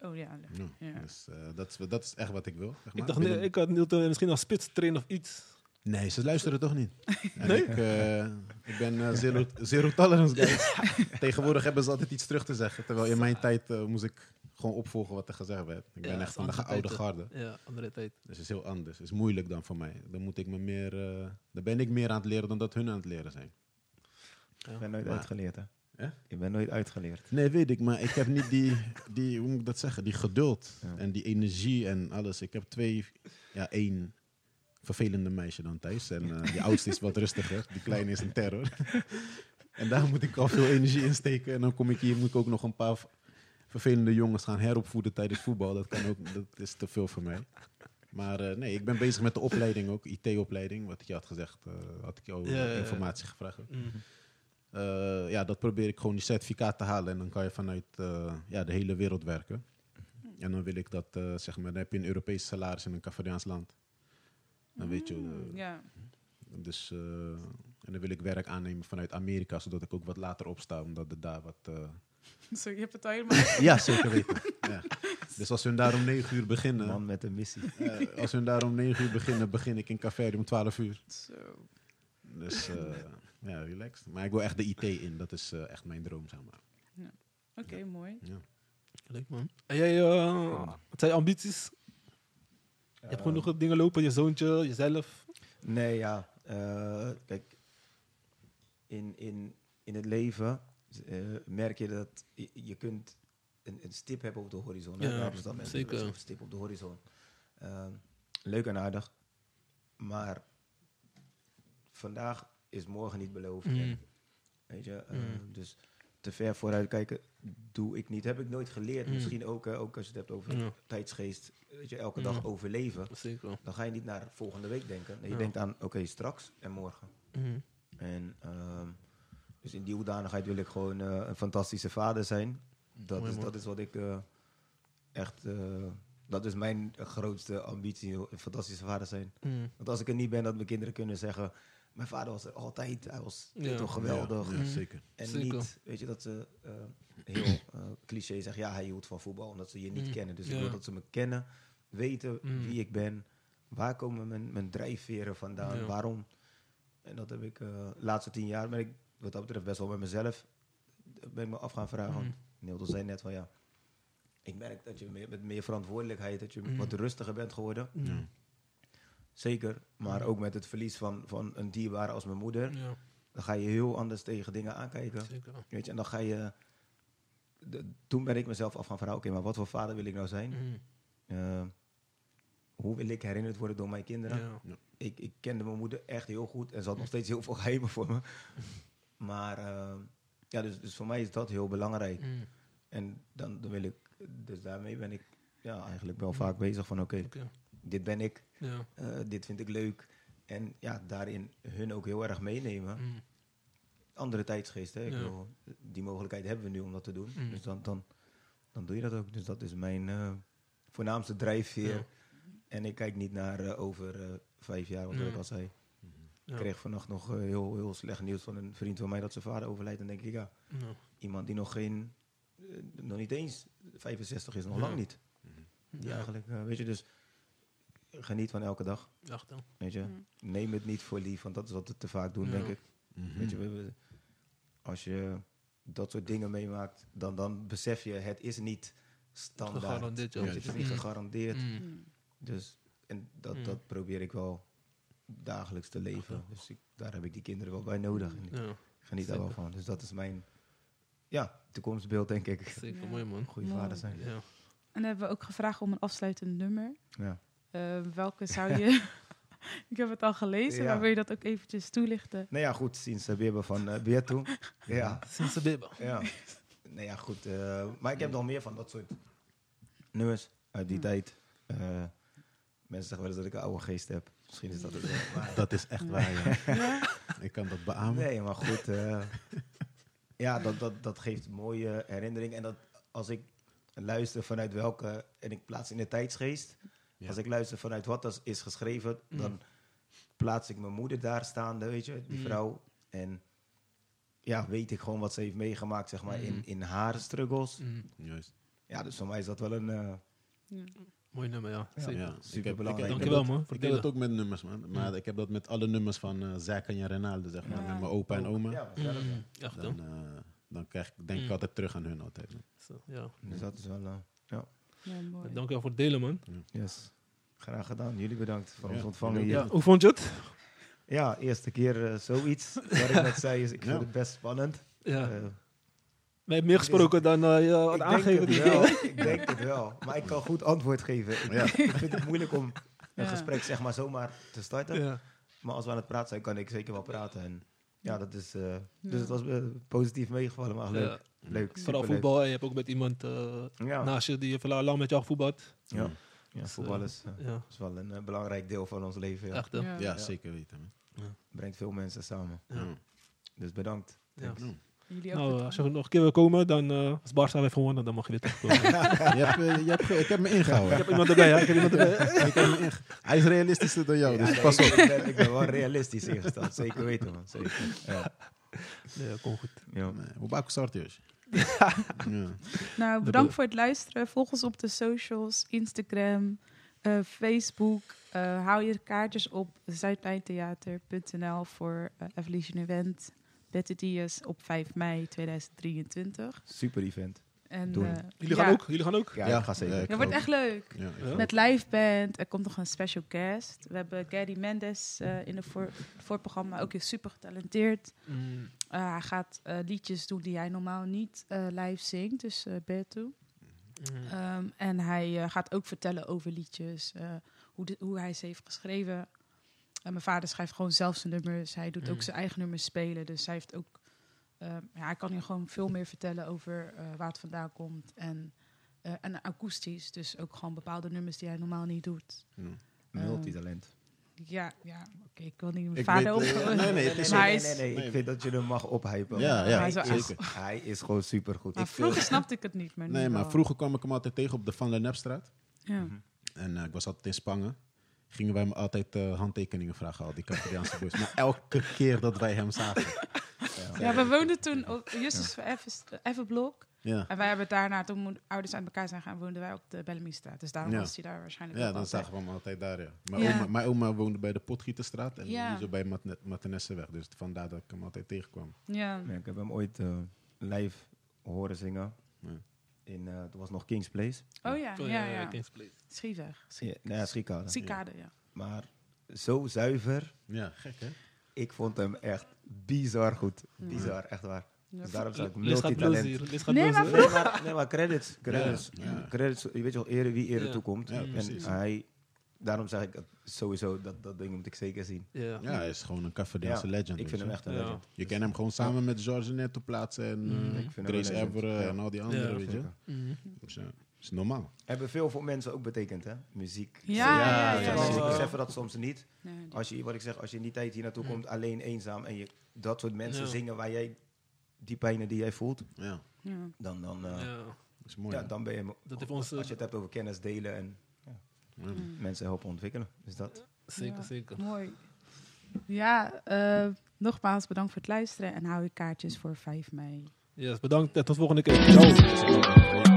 Oh ja. Ja. Ja. Dus, eh, dat, is, dat is echt wat ik wil. Zeg maar. Ik dacht, Binnen- nee, ik had misschien als spits trainen of iets. Nee, ze luisteren toch niet. Nee? ik, eh, ik ben eh, zero, zero tolerance, guys. Tegenwoordig hebben ze altijd iets terug te zeggen. Terwijl in mijn tijd eh, moest ik gewoon opvolgen wat er gezegd werd. Ik ben Ja, echt van de oude garde. Ja, andere tijd. Dus het is heel anders. Het is moeilijk dan voor mij. Dan moet ik me meer... eh, dan ben ik meer aan het leren dan dat hun aan het leren zijn. Ik ben nooit uitgeleerd, hè? Hè? Ik ben nooit uitgeleerd. Nee, weet ik. Maar ik heb niet die, die hoe moet ik dat zeggen, die geduld Ja. en die energie en alles. Ik heb twee, ja, één vervelende meisje dan thuis. En eh, die oudste is wat rustiger. Die kleine is een terror. en daar moet ik al veel energie in steken. En dan kom ik hier, moet ik ook nog een paar vervelende jongens gaan heropvoeden tijdens voetbal. Dat, kan ook, dat is te veel voor mij. Maar eh, nee, ik ben bezig met de opleiding ook, IT-opleiding. Wat ik je had gezegd, eh, had ik jou Ja, ja, ja. informatie gevraagd. Eh, ja, dat probeer ik gewoon die certificaat te halen. En dan kan je vanuit eh, ja, de hele wereld werken. En dan wil ik dat, eh, zeg maar, dan heb je een Europees salaris in een Cavariaans land. Dan weet je, eh, Mm, Ja. dus, eh, en dan wil ik werk aannemen vanuit Amerika, zodat ik ook wat later opsta, omdat het daar wat... eh, Zo, je hebt het al helemaal... Ja, zeker weten. ja. Dus als hun daar om 9 uur beginnen, Man met een missie. als hun daar om 9 uur beginnen, begin ik in Café om 12 uur. Zo. Dus eh, ja, relaxed. Maar ik wil echt de IT in, dat is eh, echt mijn droom, zeg maar. Oké, mooi. Ja. Leuk man. En jij, eh, wat zijn je ambities? Je hebt genoeg dingen lopen, je zoontje, jezelf. Nee, ja. eh, kijk, in, in, in het leven eh, merk je dat je, je kunt een, een stip hebben op de horizon. Ja, Daar hebben ze dat mensen zeker. Een stip op de horizon. Ehm, leuk en aardig. Maar vandaag is morgen niet beloofd. Mm. Weet je, eh, Mm. dus te ver vooruit kijken doe ik niet. Heb ik nooit geleerd. Mm. Misschien ook, ook als je het hebt over Ja. tijdsgeest. Weet je, elke dag overleven. Zeker. Dan ga je niet naar volgende week denken. Nee, je Ja. denkt aan, oké, straks en morgen. En ehm, dus in die hoedanigheid wil ik gewoon eh, een fantastische vader zijn. Dat, Mooi, is, man. dat is wat ik eh, echt... dat is mijn grootste ambitie, een fantastische vader zijn. Want als ik er niet ben, dat mijn kinderen kunnen zeggen... Mijn vader was er altijd, hij was Ja. toch geweldig. Ja, ja, Mhm. zeker. En Zeker. niet, weet je, dat ze eh, heel eh, cliché zeggen... Ja, hij hield van voetbal, omdat ze je niet Mm. kennen. Dus Ja. ik wil dat ze me kennen, weten Mm. wie ik ben... Waar komen mijn, mijn drijfveren vandaan? Ja. Waarom? En dat heb ik eh, de laatste tien jaar, ben ik wat dat betreft best wel met mezelf... ben ik me af gaan vragen. Mhm. Neelde zei net van ja... Ik merk dat je meer, met meer verantwoordelijkheid... dat je Mm. wat rustiger bent geworden. Zeker. Maar Mm. ook met het verlies van, van een dierbare als mijn moeder... Ja, dan ga je heel anders tegen dingen aankijken. zeker. Weet je, en dan ga je. de- toen ben ik mezelf af gaan vragen: oké, maar wat voor vader wil ik nou zijn? Mhm. Eh, hoe wil ik herinnerd worden door mijn kinderen? Ja. Ik, ik kende mijn moeder echt heel goed en ze had nog steeds heel veel geheimen voor me. Maar eh, ja, dus, dus voor mij is dat heel belangrijk. Mhm. En dan, dan wil ik, dus daarmee ben ik ja, eigenlijk wel vaak bezig van: oké, Oké. Dit ben ik, Ja. eh, dit vind ik leuk. En ja, daarin hun ook heel erg meenemen Mhm. andere tijdsgeest. Hè? Ik Ja. bedoel, die mogelijkheid hebben we nu om dat te doen. Mm. Dus dan, dan, dan doe je dat ook. Dus dat is mijn eh, voornaamste drijfveer. Ja. En ik kijk niet naar eh, over vijf jaar, wat Mm. ik al zei. Ik kreeg vannacht nog heel, heel slecht nieuws van een vriend van mij dat zijn vader overlijdt. Dan denk ik, ja, iemand die nog geen, nog niet eens 65 is, nog lang niet. Die eigenlijk, weet je, dus geniet van elke dag. Echt, hè. Weet je, Mm. neem het niet voor lief, want dat is wat we te vaak doen, Ja. denk ik. Mhm. Weet je, we, we- als je dat soort dingen meemaakt, dan, dan besef je, het is niet standaard. Gegarandeerd, ja. Het is niet Mm. gegarandeerd. Mm. Mm. Dus, en dat, Mm. dat probeer ik wel dagelijks te leven. Dus ik, daar heb ik die kinderen wel bij nodig. En ik Ja, geniet daar wel van. Dus dat is mijn ja, toekomstbeeld, denk ik. zeker. Ja. Mooi, man. Goede Mooi. vader zijn. Ja. En dan hebben we ook gevraagd om een afsluitend nummer. Ja. Eh, welke zou je... ik heb het al gelezen, Ja. maar wil je dat ook eventjes toelichten? Nou ja, goed, sinds de Bibbe van uh, Beertoe. ja, Sinds de baby. ja. Nou ja, goed. eh, maar ik heb nog meer van dat soort nummers uit die Ja. tijd. Eh, mensen zeggen wel eens dat ik een oude geest heb. Misschien is dat het wel. Dat is echt waar, ja. Ja? Ik kan dat beamen. nee, maar goed. eh, ja, dat, dat, dat geeft mooie herinneringen. En dat als ik luister vanuit welke... En ik plaats in de tijdsgeest. Ja. Als ik luister vanuit wat er is geschreven, Mm. dan plaats ik mijn moeder daar staande, weet je, die Mm. vrouw. En ja, weet ik gewoon wat ze heeft meegemaakt, zeg maar, in, Mm. in haar struggles. Mm. Juist. Ja, dus voor mij is dat wel een... eh, Ja. Mooi nummer, ja. Ja. Zeker. Ja, Superbelangrijk. ik heb- Dankjewel, dat- man, Ik heb dat ook met nummers, man. Maar ik heb dat met alle nummers van eh Zack en Renalde, zeg maar. Ja. Met mijn opa en oma. Ja, ja. Mm. Echt? Dan, eh, dan krijg, ik- denk ik Mm. altijd terug aan hun altijd. Zo, Ja. Dus dat is wel... eh, ja, Ja, mooi. Dankjewel voor het delen, man. yes. Graag gedaan. Jullie bedankt voor Ja, ons ontvangen hier. Ja, Ja, hoe vond je het? eerste keer eh, zoiets. Wat ik net zei, is ik Ja. vind het best spannend. Ja. Eh, Wij hebben meer gesproken dan eh, je had ik denk aangegeven. het wel. ik denk het wel. Maar ik kan goed antwoord geven. Ik, Ja. ik vind het moeilijk om een Ja. gesprek zeg maar zomaar te starten. Ja. Maar als we aan het praten zijn, kan ik zeker wel praten. En ja, dat is... eh, Ja. Dus het was positief meegevallen, maar leuk. Leuk, Vooral voetbal. En je hebt ook met iemand eh, Ja, naast je die lang met jou gevoetbald. ja. Mm. ja Dus, voetbal eh, is, eh, Ja, is wel een belangrijk deel van ons leven. Ja. echt? Ja. Ja, zeker weten. Brengt veel mensen samen. Ja. Ja. Dus bedankt. Jullie ook Nou, als je nog een keer wil komen, dan eh als Barca heeft gewonnen, dan mag je weer terugkomen. je hebt, je hebt, ik heb me ik ingehouden. heb iemand erbij, hè? Ik heb iemand erbij. Ik heb me inge- Hij is realistischer dan jou, Ja, dus nee, pas ik, op. ik ben, ik ben wel realistisch ingesteld. Zeker weten, man. Zeker. Ja. Nee, kom goed. Ja. Nee, Hoe? Ja. Nou, bedankt voor het luisteren. Volg ons op de socials, Instagram, eh, Facebook. Eh, hou je kaartjes op zuidpijntheater.nl voor eh Evolution Event. Betty Diaz op 5 mei 2023. Super event. En, Doen. eh, Jullie ja, gaan ook? Jullie gaan ook? Ja, Ja, ik ga zeker. Dat wordt echt leuk. Met live band. Er komt nog een special guest. We hebben Gary Mendes eh, in het voor, voorprogramma. Ook is super getalenteerd. Mm, Eh, hij gaat eh, liedjes doen die hij normaal niet eh, live zingt. Dus uh, Bertu. mm. Ehm, en hij gaat ook vertellen over liedjes, eh, hoe, de- hoe hij ze heeft geschreven. En mijn vader schrijft gewoon zelf zijn nummers. Hij doet ook Mm. zijn eigen nummers spelen. Dus hij heeft ook. Ehm, ja, hij kan hier gewoon veel meer vertellen over eh, waar het vandaan komt. En, eh, en akoestisch. Dus ook gewoon bepaalde nummers die hij normaal niet doet. Ja. Multitalent. Ja, ja oké. ik wil niet mijn Ik vader op. weet, eh, nee, nee, het is nee, nee, nee, Nee. Ik vind dat je hem mag ophypen. Ja, ja, hij, hij is hij is gewoon supergoed. Maar Ik, vroeger snapte ik het niet meer. nu Nee, maar wel. vroeger kwam ik hem altijd tegen op de Van Lennepstraat. Ja. Mhm. En eh, ik was altijd in Spangen. Gingen wij hem altijd eh, handtekeningen vragen, al die Cambodiaanse boys. Maar elke keer dat wij hem zagen. Ja. Ja, we woonden toen op Justus van Effen- Effenblok. Ja, En wij hebben daarna, toen mijn ouders uit elkaar zijn gaan, woonden wij op de Bellamystraat. Dus daarom Ja. was hij daar waarschijnlijk ja dan zagen we hem altijd daar, ja. Mijn, Ja. Oma, mijn oma woonde bij de Potgieterstraat en Ja. die zo bij Mat- Matenesseweg. Dus vandaar dat ik hem altijd tegenkwam. Ja. Ja, ik heb hem ooit eh, live horen zingen. Ja. In, eh toen was nog King's Place. Oh ja, Oh, ja, ja. Kings Place. Schieweg. Ja, nou ja, ja. Maar zo zuiver. Ja, gek hè? Ik vond hem echt bizar goed. Bizar, echt waar. Ja, Dus daarom zeg ik multitalent. Nee, maar. Nee, maar, nee, maar credits. Credits. Ja, ja. credits je weet wel, ere, wie ere Ja. toekomt. Ja, en hij, daarom zeg ik het sowieso, dat, dat ding moet ik zeker zien. Ja. Ja, hij is gewoon een Cambodiaanse Ja, legend. Ik vind hem echt een Ja. legend. Je kan hem gewoon samen met George Netto plaatsen en Mm, eh, ik vind hem Grace. Everen en al die anderen, Ja, weet je. Is normaal. Hebben veel voor mensen ook betekend, hè? Muziek. Ja, Ja, ja, ja, beseffen dat soms niet. Als je, wat ik zeg, als je in die tijd hier naartoe komt, alleen eenzaam, en je dat soort mensen Ja. zingen waar jij die pijnen die jij voelt, Ja, ja. dan, dan, eh, Ja. is mooi. ja, dan ben je, Dat heeft ons, als je het hebt over kennis delen en Ja. Mensen helpen ontwikkelen. Dus dat. Zeker, Ja. zeker. Mooi. Ja, eh, nogmaals bedankt voor het luisteren en hou je kaartjes voor 5 mei. Yes, bedankt en tot volgende keer. Ciao.